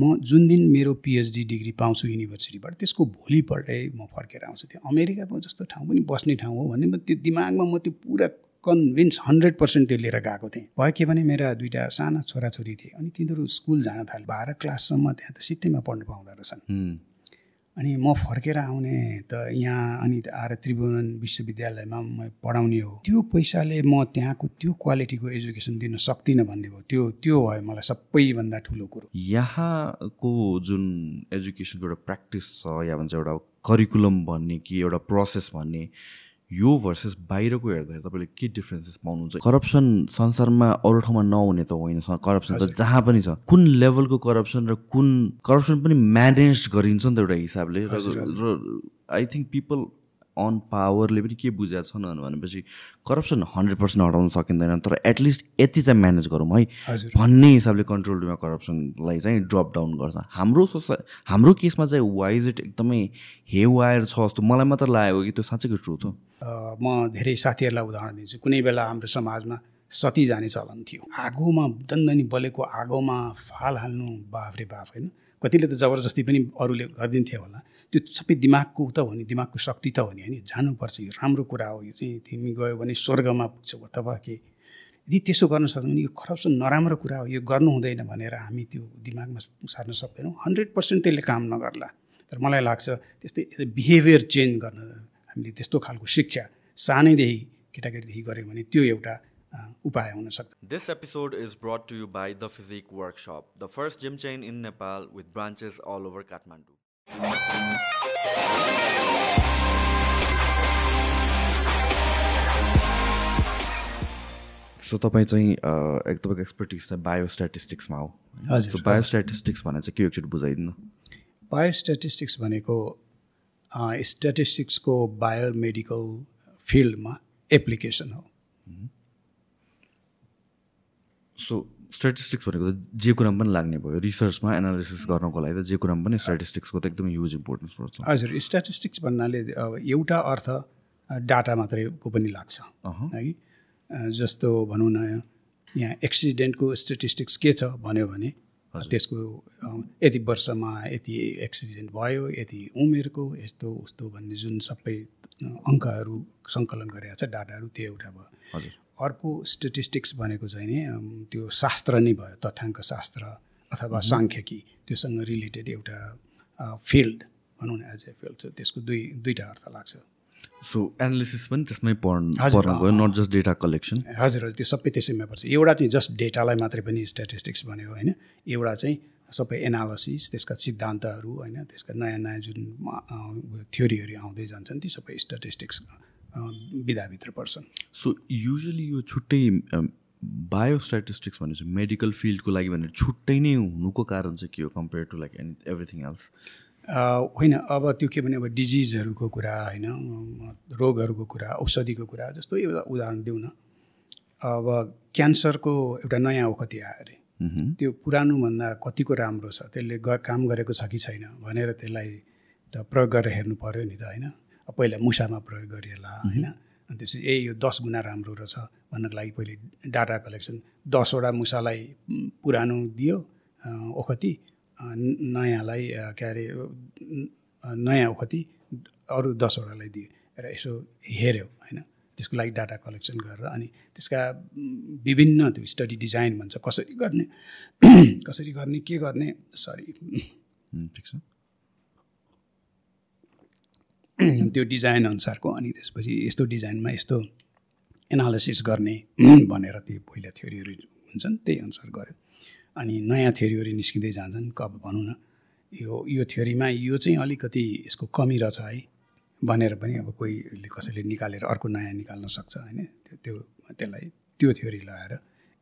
म जुन दिन मेरो पिएचडी डिग्री पाउँछु युनिभर्सिटीबाट त्यसको भोलिपल्टै म फर्केर आउँछु त्यो अमेरिकामा जस्तो ठाउँ पनि बस्ने ठाउँ हो भन्ने त्यो दिमागमा म त्यो पुरा कन्भिन्स हन्ड्रेड पर्सेन्ट त्यो लिएर गएको थिएँ। भयो के भने मेरा दुइटा साना छोराछोरी थिए अनि तिनीहरू स्कुल जान थाले बाह्र क्लाससम्म त्यहाँ त सित्तैमा पढ्नु पाउँदो रहेछन्। अनि म फर्केर आउने त यहाँ अनि आएर त्रिभुवन विश्वविद्यालयमा म पढाउने हो। त्यो पैसाले म त्यहाँको त्यो क्वालिटीको एजुकेसन दिन सक्दिनँ भन्ने भयो। त्यो त्यो भयो मलाई सबैभन्दा ठुलो कुरो। यहाँको जुन एजुकेसनको एउटा प्र्याक्टिस छ या भन्छ एउटा करिकुलम भन्ने कि एउटा प्रोसेस भन्ने यो भर्सेस बाहिरको हेर्दाखेरि तपाईँले के डिफ्रेन्सेस पाउनुहुन्छ? करप्सन संसारमा अरू ठाउँमा नहुने त होइन करप्सन त जहाँ पनि छ। कुन लेभलको करप्सन र कुन करप्सन पनि म्यानेज गरिन्छ नि त एउटा हिसाबले। र आई थिङ्क पिपल अन पावरले पनि के बुझाएको छन् भनेपछि करप्सन हन्ड्रेड पर्सेन्ट हटाउन सकिँदैन तर एटलिस्ट यति चाहिँ म्यानेज गरौँ है। भन्ने हिसाबले कन्ट्रोल रुममा करप्सनलाई चाहिँ ड्रप डाउन गर्छ। हाम्रो सोसाइ हाम्रो केसमा चाहिँ वाइज इट एकदमै हे वायर छ जस्तो मलाई मात्र लागेको कि त्यो साँच्चैको ट्रुथ हो। म धेरै साथीहरूलाई उदाहरण दिन्छु। कुनै बेला हाम्रो समाजमा सती जाने चलन थियो। आगोमा दन्दनी बलेको आगोमा फाल हाल्नु बाफ्रे बाफ होइन? कतिले त जबरजस्ती पनि अरूले गरिदिन्थ्यो होला। त्यो सबै दिमागको त हो नि दिमागको शक्ति त हो नि होइन? जानुपर्छ यो राम्रो कुरा हो यो चाहिँ तिमी गयो भने स्वर्गमा पुग्छौ अथवा के? यदि त्यसो गर्न सक्छौँ भने यो करप्सन नराम्रो कुरा हो यो गर्नु हुँदैन भनेर हामी त्यो दिमागमा सार्न सक्दैनौँ। हन्ड्रेड पर्सेन्ट त्यसले काम नगर्ला। तर मलाई लाग्छ त्यस्तै बिहेभियर चेन्ज गर्न हामीले त्यस्तो खालको शिक्षा सानैदेखि केटाकेटीदेखि गऱ्यौँ भने त्यो एउटा उपाय हुन सक्छ। This episode is brought to you by the Physique Workshop the first gym chain in Nepal with branches all over Kathmandu so तपाईँ चाहिँ तपाईँको एक्सपर्टिज चाहिँ बायोस्ट्याटिस्टिक्समा हो। हजुर। बायोस्ट्याटिस्टिक्स भने चाहिँ के एकचोटि बुझाइदिनु? बायोस्ट्याटिस्टिक्स भनेको स्ट्याटिस्टिक्सको बायोमेडिकल फिल्डमा एप्लिकेसन हो। सो स्ट्याटिस्टिक्स भनेको त जे कुरामा पनि लाग्ने भयो। रिसर्चमा एनालिसिस गर्नको लागि त जे कुरामा पनि स्ट्याटिस्टिक्सको त एकदमै ह्युज इम्पोर्टेन्स पर्छ। हजुर स्ट्याटिस्टिक्स भन्नाले अब एउटा अर्थ डाटा मात्रैको पनि लाग्छ। है? जस्तो भनौँ न यहाँ एक्सिडेन्टको स्ट्याटिस्टिक्स के छ भन्यो भने त्यसको यति वर्षमा यति एक्सिडेन्ट भयो यति उमेरको यस्तो उस्तो भन्ने जुन सबै अङ्कहरू सङ्कलन गरेका छ डाटाहरू त्यो एउटा भयो। अर्को स्टेटिस्टिक्स भनेको चाहिँ नि त्यो शास्त्र नै भयो तथ्याङ्क शास्त्र अथवा साङ्ख्यिकी त्योसँग रिलेटेड एउटा फिल्ड भनौँ न एज ए फिल्ड त्यसको दुई दुईवटा अर्थ लाग्छ। सो एनालिसिस पनि त्यसमै पढ्नु गयो नट जस्ट डेटा कलेक्सन हजुर हजुर त्यो सबै त्यसैमा पर्छ। एउटा चाहिँ जस्ट डेटालाई मात्रै पनि स्ट्याटिस्टिक्स भन्यो होइन? एउटा चाहिँ सबै एनालिसिस त्यसका सिद्धान्तहरू होइन? त्यसका नयाँ नयाँ जुन थ्योरीहरू आउँदै जान्छन् ती सबै स्ट्याटिस्टिक्स विधाभित्र पर्छन्। सो युजली यो छुट्टै बायोस्ट्याटिस्टिक्स भने चाहिँ मेडिकल फिल्डको लागि भनेर छुट्टै नै हुनुको कारण चाहिँ के हो compare to like any everything else होइन अब त्यो के भने अब डिजिजहरूको कुरा होइन रोगहरूको कुरा औषधिको कुरा जस्तो उदाहरण दिउँ न अब क्यान्सरको एउटा नयाँ औषधि आयो अरे। त्यो पुरानोभन्दा कतिको राम्रो छ? त्यसले ग काम गरेको छ कि छैन? भनेर त्यसलाई त प्रयोग गरेर हेर्नु पऱ्यो नि त होइन? पहिला मुसामा प्रयोग गरिएला होइन? अनि त्यसपछि ए यो दस गुणा राम्रो रहेछ भन्नको लागि पहिले डाटा कलेक्सन दसवटा मुसालाई पुरानो दियो ओखती नयाँलाई के अरे नयाँ ओखती अरू दसवटालाई दियो र यसो हेऱ्यो होइन? त्यसको लागि डाटा कलेक्सन गरेर अनि त्यसका विभिन्न त्यो स्टडी डिजाइन भन्छ कसरी गर्ने? कसरी गर्ने के गर्ने? सरी। ठिक छ। त्यो डिजाइन अनुसारको अनि त्यसपछि यस्तो डिजाइनमा यस्तो एनालिसिस गर्ने भनेर त्यो पहिला थ्योरीहरू हुन्छन् त्यही अनुसार गऱ्यो अनि नयाँ थ्योरीहरू निस्किँदै जान्छन् अब भनौँ न यो यो थ्योरीमा यो चाहिँ अलिकति यसको कमी रहेछ है भनेर पनि अब कोहीले कसैले निकालेर अर्को नयाँ निकाल्न सक्छ होइन। त्यो त्यो त्यसलाई त्यो थ्योरी लगाएर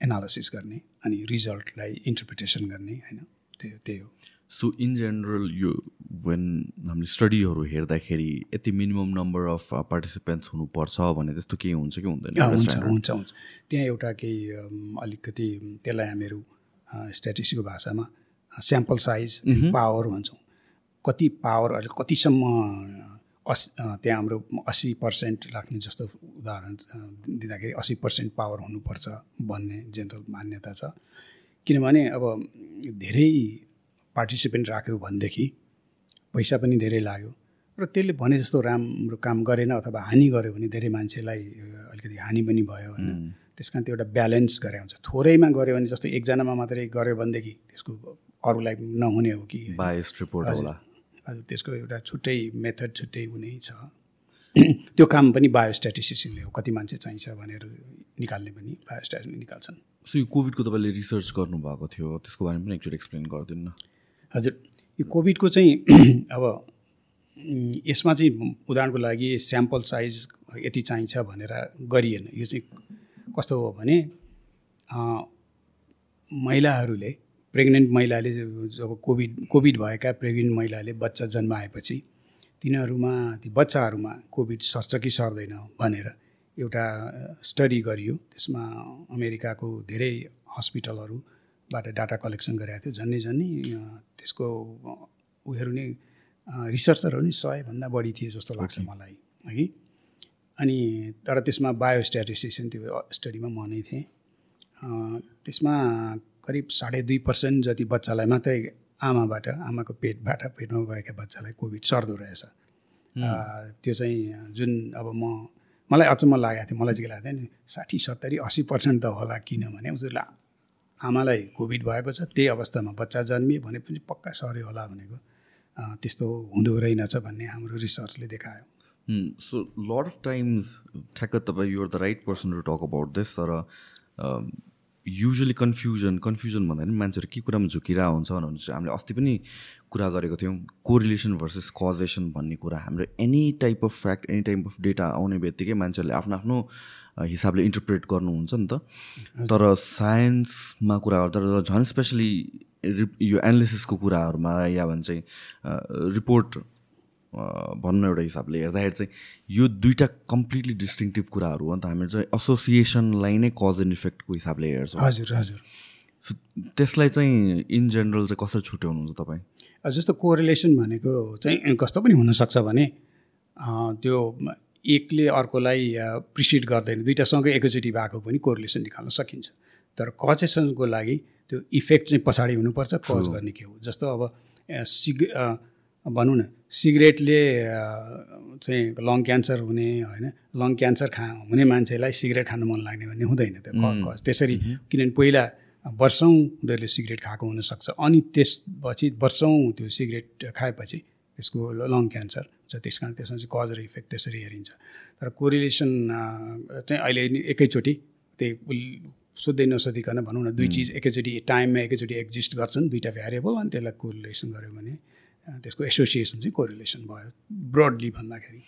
एनालिसिस गर्ने अनि रिजल्टलाई इन्टरप्रिटेसन गर्ने होइन त्यो त्यही हो। सो इन जेनरल यो वेन हामीले स्टडीहरू हेर्दाखेरि यति मिनिमम नम्बर अफ पार्टिसिपेन्ट्स हुनुपर्छ भने त्यस्तो केही हुन्छ कि हुँदैन? हुन्छ हुन्छ हुन्छ। त्यहाँ एउटा केही अलिकति त्यसलाई हामीहरू स्ट्याटिस्टिकको भाषामा स्याम्पल साइज पावर भन्छौँ। कति पावर अहिले कतिसम्म अस त्यहाँ हाम्रो अस्सी पर्सेन्ट राख्ने जस्तो उदाहरण दिँदाखेरि अस्सी पर्सेन्ट पावर हुनुपर्छ भन्ने जेनरल मान्यता छ। किनभने अब धेरै पार्टिसिपेन्ट राख्यो भनेदेखि पैसा पनि धेरै लाग्यो। र त्यसले भने जस्तो राम्रो काम गरेन अथवा हानि गर्यो भने धेरै मान्छेलाई अलिकति हानि पनि भयो होइन। त्यस कारण त्यो एउटा ब्यालेन्स गरे हुन्छ। थोरैमा गऱ्यो भने जस्तो एकजनामा मात्रै गऱ्यो भनेदेखि त्यसको अरूलाई नहुने हो कि। बायस रिपोर्ट होला। हजुर त्यसको एउटा छुट्टै मेथड छुट्टै हुने छ। त्यो काम पनि बायोस्ट्याटिस्टिक्सले हो कति मान्छे चाहिन्छ भनेर निकाल्ने पनि बायोस्ट्याटिस निकाल्छन्। सो यो कोभिडको तपाईँले रिसर्च गर्नुभएको थियो त्यसको बारेमा पनि एकचोटि एक्सप्लेन गरिदिनु न। हजुर। यो कोभिडको चाहिँ अब यसमा चाहिँ उदाहरणको लागि स्याम्पल साइज यति चाहिन्छ भनेर गरिएन। यो चाहिँ कस्तो हो भने महिलाहरूले प्रेग्नेन्ट महिलाले जब कोभिड कोभिड भएका प्रेग्नेन्ट महिलाले बच्चा जन्माएपछि तिनीहरूमा ती बच्चाहरूमा कोभिड सर्छ कि सर्दैन भनेर एउटा स्टडी गरियो। त्यसमा अमेरिकाको धेरै हस्पिटलहरूबाट डाटा कलेक्सन गरेको थियो। झन्डै झन्डै त्यसको उयोहरू नै रिसर्चरहरू नि सयभन्दा बढी थिए जस्तो लाग्छ मलाई है अनि तर त्यसमा बायोस्ट्याटिस्टिक्सन त्यो स्टडीमा म नै थिएँ। त्यसमा करिब साढे दुई पर्सेन्ट जति बच्चालाई मात्रै आमाबाट आमाको पेटबाट पेटमा गएका बच्चालाई कोभिड सर्दो रहेछ। त्यो चाहिँ जुन अब म मलाई अचम्म लागेको थियो मलाई चाहिँ के लाग्थ्यो नि साठी सत्तरी असी पर्सेन्ट त होला किनभने उसले आमालाई कोभिड भएको छ त्यही अवस्थामा बच्चा जन्मियो भनेपछि पक्का सर्यो होला भनेको त्यस्तो हुँदो रहेनछ भन्ने हाम्रो रिसर्चले देखायो। सो लट अफ टाइम्स ठ्याक्क तपाईँ you're the right person to talk about this तर युजली कन्फ्युजन कन्फ्युजन भन्दा पनि मान्छेहरू के कुरामा झुकिरहेको हुन्छ भने हामीले अस्ति पनि कुरा गरेको थियौँ। कोरिलेसन भर्सेस कजेसन भन्ने कुरा। हाम्रो any type of fact any type of data आउने बित्तिकै मान्छेहरूले आफ्नो आफ्नो हिसाबले इन्टरप्रेट गर्नुहुन्छ नि त। तर साइन्समा कुरा गर्दा झन् स्पेसली यो एनालिसिसको कुराहरूमा या भन्छ रिपोर्ट भन्नु एउटा हिसाबले हेर्दाखेरि चाहिँ यो दुइटा कम्प्लिटली डिस्टिङटिभ कुराहरू हो नि त। हामी चाहिँ एसोसिएसनलाई नै कज एन्ड इफेक्टको हिसाबले हेर्छौँ। हजुर हजुर। त्यसलाई चाहिँ इन जेनरल चाहिँ कसरी छुट्याउनुहुन्छ तपाईँ? जस्तो कोरिलेसन भनेको चाहिँ कस्तो पनि हुनसक्छ भने त्यो एकले अर्कोलाई प्रिसिड गर्दैन। दुइटासँगै एकैचोटि भएको पनि कोरिलेसन निकाल्न सकिन्छ। तर कजेसनको लागि त्यो इफेक्ट चाहिँ पछाडि हुनुपर्छ कज गर्ने के हो? जस्तो अब सिग भनौँ न सिगरेटले चाहिँ लङ क्यान्सर हुने होइन? लङ क्यान्सर खा हुने मान्छेलाई सिगरेट खानु मन लाग्ने भन्ने हुँदैन त्यो त्यसरी किनभने पहिला वर्षौँ उनीहरूले सिगरेट खाएको हुनसक्छ। अनि त्यसपछि वर्षौँ त्यो सिगरेट खाएपछि त्यसको लङ क्यान्सर छ। त्यस कारण त्यसमा चाहिँ कज र इफेक्ट त्यसरी हेरिन्छ। तर कोरिलेसन चाहिँ अहिले एकैचोटि त्यही सोध्दै नसोधिकन भनौँ न दुई चिज एकैचोटि टाइममा एकैचोटि एक्जिस्ट गर्छन्। दुईवटा भ्यारिएबल अनि त्यसलाई कोरिलेसन गऱ्यो भने त्यसको एसोसिएसन चाहिँ कोरिलेसन भयो ब्रडली भन्दाखेरि।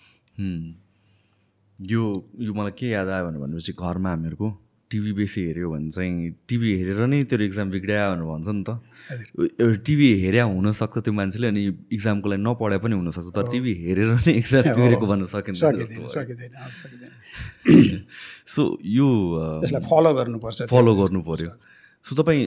यो यो मलाई के याद आयो भनेपछि घरमा हामीहरूको टिभी बेसी हेऱ्यो भने चाहिँ टिभी हेरेर नै त्यो इक्जाम बिग्रियो भनेर भन्छ नि त। टिभी हेरे हुनसक्छ त्यो मान्छेले अनि इक्जामको लागि नपढाए पनि हुनसक्छ। तर टिभी हेरेर नै इक्जाम बिग्रेको भन्न सकिन्छ सो यो फलो गर्नुपर्छ फलो गर्नु पऱ्यो सो तपाईँ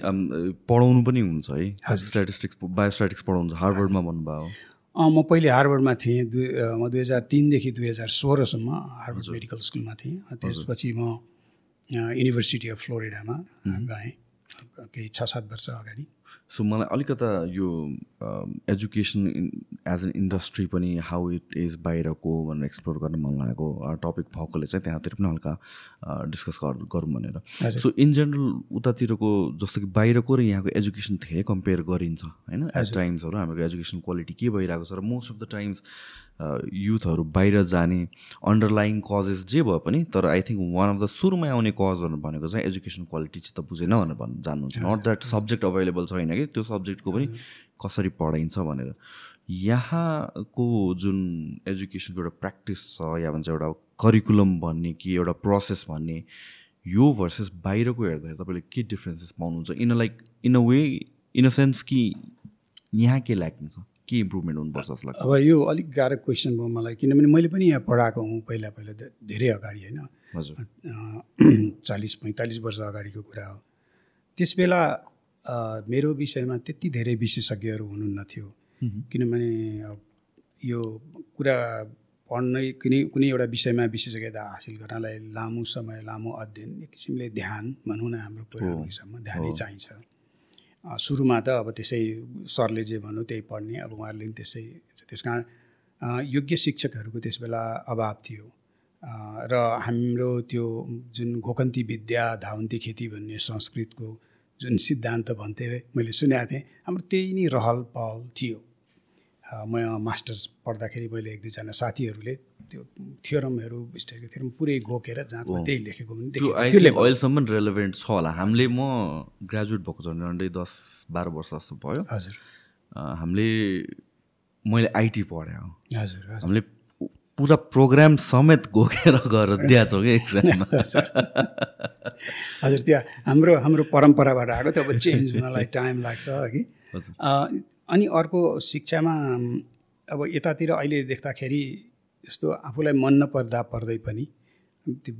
पढाउनु पनि हुन्छ है? स्ट्याटिस्टिक्स बायोस्ट्याटिक्स पढाउनु हार्वर्डमा भन्नुभयो। म पहिले हार्वर्डमा थिएँ दुई म दुई हजार तिनदेखि दुई हजार सोह्रसम्म हार्वर्ड मेडिकल स्कुलमा थिएँ। त्यसपछि म युनिभर्सिटी अफ फ्लोरिडामा गएँ। केही छ सात वर्ष अगाडि। सो मलाई अलिकता यो एजुकेसन एज एन इन्डस्ट्री पनि हाउ इट इज बाहिरको भनेर एक्सप्लोर गर्न मन लागेको टपिक भएकोले चाहिँ त्यहाँतिर पनि हल्का डिस्कस गरौँ भनेर। सो इन जेनरल उतातिरको जस्तो कि बाहिरको र यहाँको एजुकेसन धेरै कम्पेयर गरिन्छ होइन? एज टाइम्सहरू हाम्रो एजुकेसन क्वालिटी के भइरहेको छ र मोस्ट अफ द टाइम्स युथहरू बाहिर जाने अन्डरलाइङ कजेस जे भए पनि तर I think one of the सुरुमै आउने कजहरू भनेको चाहिँ एजुकेसन क्वालिटी चाहिँ त बुझेन भनेर भन् जान्नुहुन्छ। नट द्याट सब्जेक्ट अभाइलेबल छैन कि त्यो सब्जेक्टको पनि कसरी पढाइन्छ भनेर। यहाँको जुन एजुकेसनको एउटा प्र्याक्टिस छ या भन्छ एउटा करिकुलम भन्ने कि एउटा प्रोसेस भन्ने यो भर्सेस बाहिरको हेर्दाखेरि तपाईँले के डिफ्रेन्सेस पाउनुहुन्छ? In a like in a way in a sense कि यहाँ के ल्याकिङ छ? के इम्प्रुभमेन्ट हुनुपर्छ जस्तो लाग्छ? अब यो अलिक गाह्रो क्वेसन भयो मलाई किनभने मैले पनि यहाँ पढाएको हुँ पहिला पहिला धेरै अगाडि होइन? हजुर। चालिस पैँतालिस वर्ष अगाडिको कुरा हो। त्यस बेला मेरो विषयमा त्यति धेरै विशेषज्ञहरू हुनुहुन्न थियो। किनभने यो कुरा पढ्नै कुनै कुनै एउटा विषयमा विशेषज्ञता हासिल गर्नलाई लामो समय लामो अध्ययन एक किसिमले ध्यान भनौँ न हाम्रो पुरानो हिसाबमा ध्यानै चाहिन्छ। सुरुमा त अब त्यसै सरले जे भन्यो त्यही पढ्ने अब उहाँहरूले पनि त्यसै त्यस कारण योग्य शिक्षकहरूको त्यस बेला अभाव थियो। र हाम्रो त्यो जुन घोकन्ती विद्या धावन्ती खेती भन्ने संस्कृतको जुन सिद्धान्त भन्थे मैले सुनेको थिएँ हाम्रो त्यही नै रहल पहल थियो म मास्टर्स पढ्दाखेरि मैले एक दुईजना साथीहरूले त्यो थियोरमहरू स्टेटको थियोरम पुरै घोकेर जाँचमा त्यही लेखेको पनि अहिलेसम्म रेलेभेन्ट छ होला। हामीले म ग्रेजुएट भएको झन्डै झन्डै दस बाह्र वर्ष जस्तो भयो। हजुर। हामीले मैले आइटी पढेँ हो। हजुर हामीले पुरा प्रोग्राम समेत घोकेर गएर दिएको छौँ कि एक्जाममा हजुर। त्यो हाम्रो हाम्रो परम्पराबाट आएको त्यो अब चेन्ज हुनलाई टाइम लाग्छ अ, अनि अर्को शिक्षामा अब यतातिर अहिले देख्दाखेरि यस्तो आफूलाई मन नपर्दा पर्दै पनि त्यो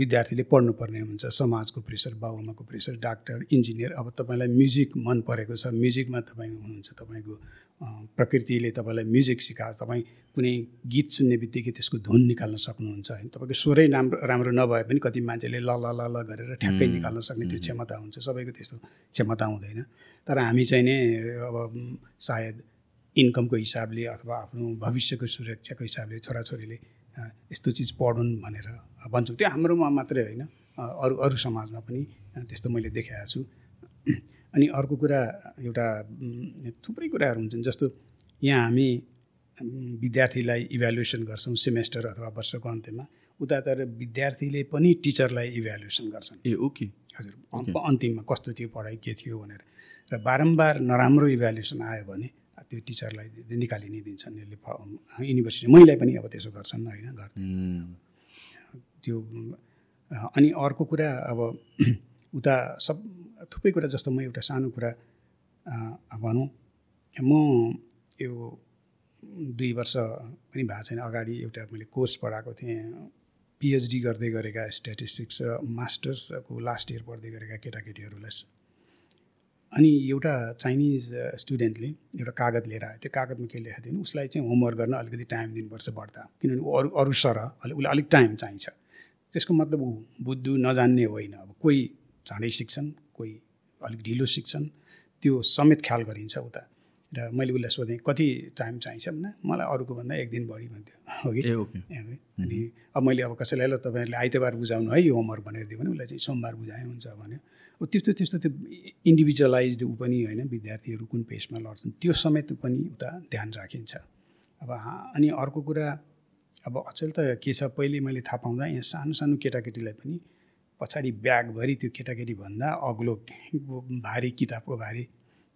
विद्यार्थीले पढ्नुपर्ने हुन्छ। समाजको प्रेसर बाबुआमाको प्रेसर डाक्टर इन्जिनियर। अब तपाईँलाई म्युजिक मन परेको छ। म्युजिकमा तपाईँ हुनुहुन्छ। तपाईँको प्रकृतिले तपाईँलाई म्युजिक सिकाएको तपाईँ कुनै गीत सुन्ने बित्तिकै त्यसको धुन निकाल्न सक्नुहुन्छ। होइन तपाईँको स्वरै राम्रो राम्रो नभए पनि कति मान्छेले ल ल ल ल गरेर ठ्याक्कै निकाल्न सक्ने त्यो क्षमता हुन्छ। सबैको त्यस्तो क्षमता हुँदैन। तर हामी चाहिँ नै अब सायद इन्कमको हिसाबले अथवा आफ्नो भविष्यको सुरक्षाको हिसाबले छोराछोरीले यस्तो चिज पढुन् भनेर भन्छौँ। त्यो हाम्रोमा मात्रै होइन। अरू अरू समाजमा पनि त्यस्तो मैले देखाएको छु। अनि अर्को कुरा एउटा थुप्रै कुराहरू हुन्छन् जस्तो यहाँ हामी विद्यार्थीलाई इभ्यालुएसन गर्छौँ सेमेस्टर अथवा वर्षको अन्त्यमा। उता तर विद्यार्थीले पनि टिचरलाई इभ्यालुएसन गर्छन्। ए ओके हजुर। अन्तिममा कस्तो थियो पढाइ के थियो भनेर। र बारम्बार नराम्रो इभ्यालुएसन आयो भने त्यो टिचरलाई निकालि नै दिन्छन् यसले युनिभर्सिटी महिलाई पनि अब त्यसो गर्छन् होइन घर त्यो अनि अर्को कुरा अब उता सब थुप्रै कुरा जस्तो म एउटा सानो कुरा भनौँ म यो दुई वर्ष पनि भएको छैन अगाडि एउटा मैले कोर्स पढाएको थिएँ पिएचडी गर्दै गरेका स्ट्याटिस्टिक्स र मास्टर्सको लास्ट इयर पढ्दै गरेका केटाकेटीहरूलाई अनि एउटा चाइनिज स्टुडेन्टले एउटा कागज लिएर आयो। त्यो कागजमा के लेखेको थियो भने उसलाई चाहिँ होमवर्क गर्न अलिकति टाइम दिनुपर्छ बढ्दा किनभने ऊ अरू अरू सरह अलिक उसलाई अलिक टाइम चाहिन्छ। त्यसको मतलब ऊ बुद्धु नजान्ने होइन। अब कोही चाँडै सिक्छन् कोही अलिक ढिलो सिक्छन्। त्यो समेत ख्याल गरिन्छ उता। र मैले उसलाई सोधेँ कति टाइम चाहिन्छ? भने मलाई अरूको भन्दा एक दिन बढी भन्थ्यो। हो कि। अनि अब मैले अब कसैलाई ल तपाईँहरूले आइतबार बुझाउनु है यो होमवर्क भनेर दियो भने उसलाई चाहिँ सोमबार बुझाए हुन्छ भन्यो। अब त्यस्तो त्यस्तो त्यो इन्डिभिजुअलाइज्ड ऊ पनि होइन विद्यार्थीहरू कुन पेसमा लड्छन् त्यो समेत पनि उता ध्यान राखिन्छ। अब अनि अर्को कुरा अब अचेल त के छ पहिले मैले थाहा पाउँदा यहाँ सानो सानो केटाकेटीलाई पनि पछाडि ब्यागभरि त्यो केटाकेटी भन्दा अग्लो भारी किताबको भारी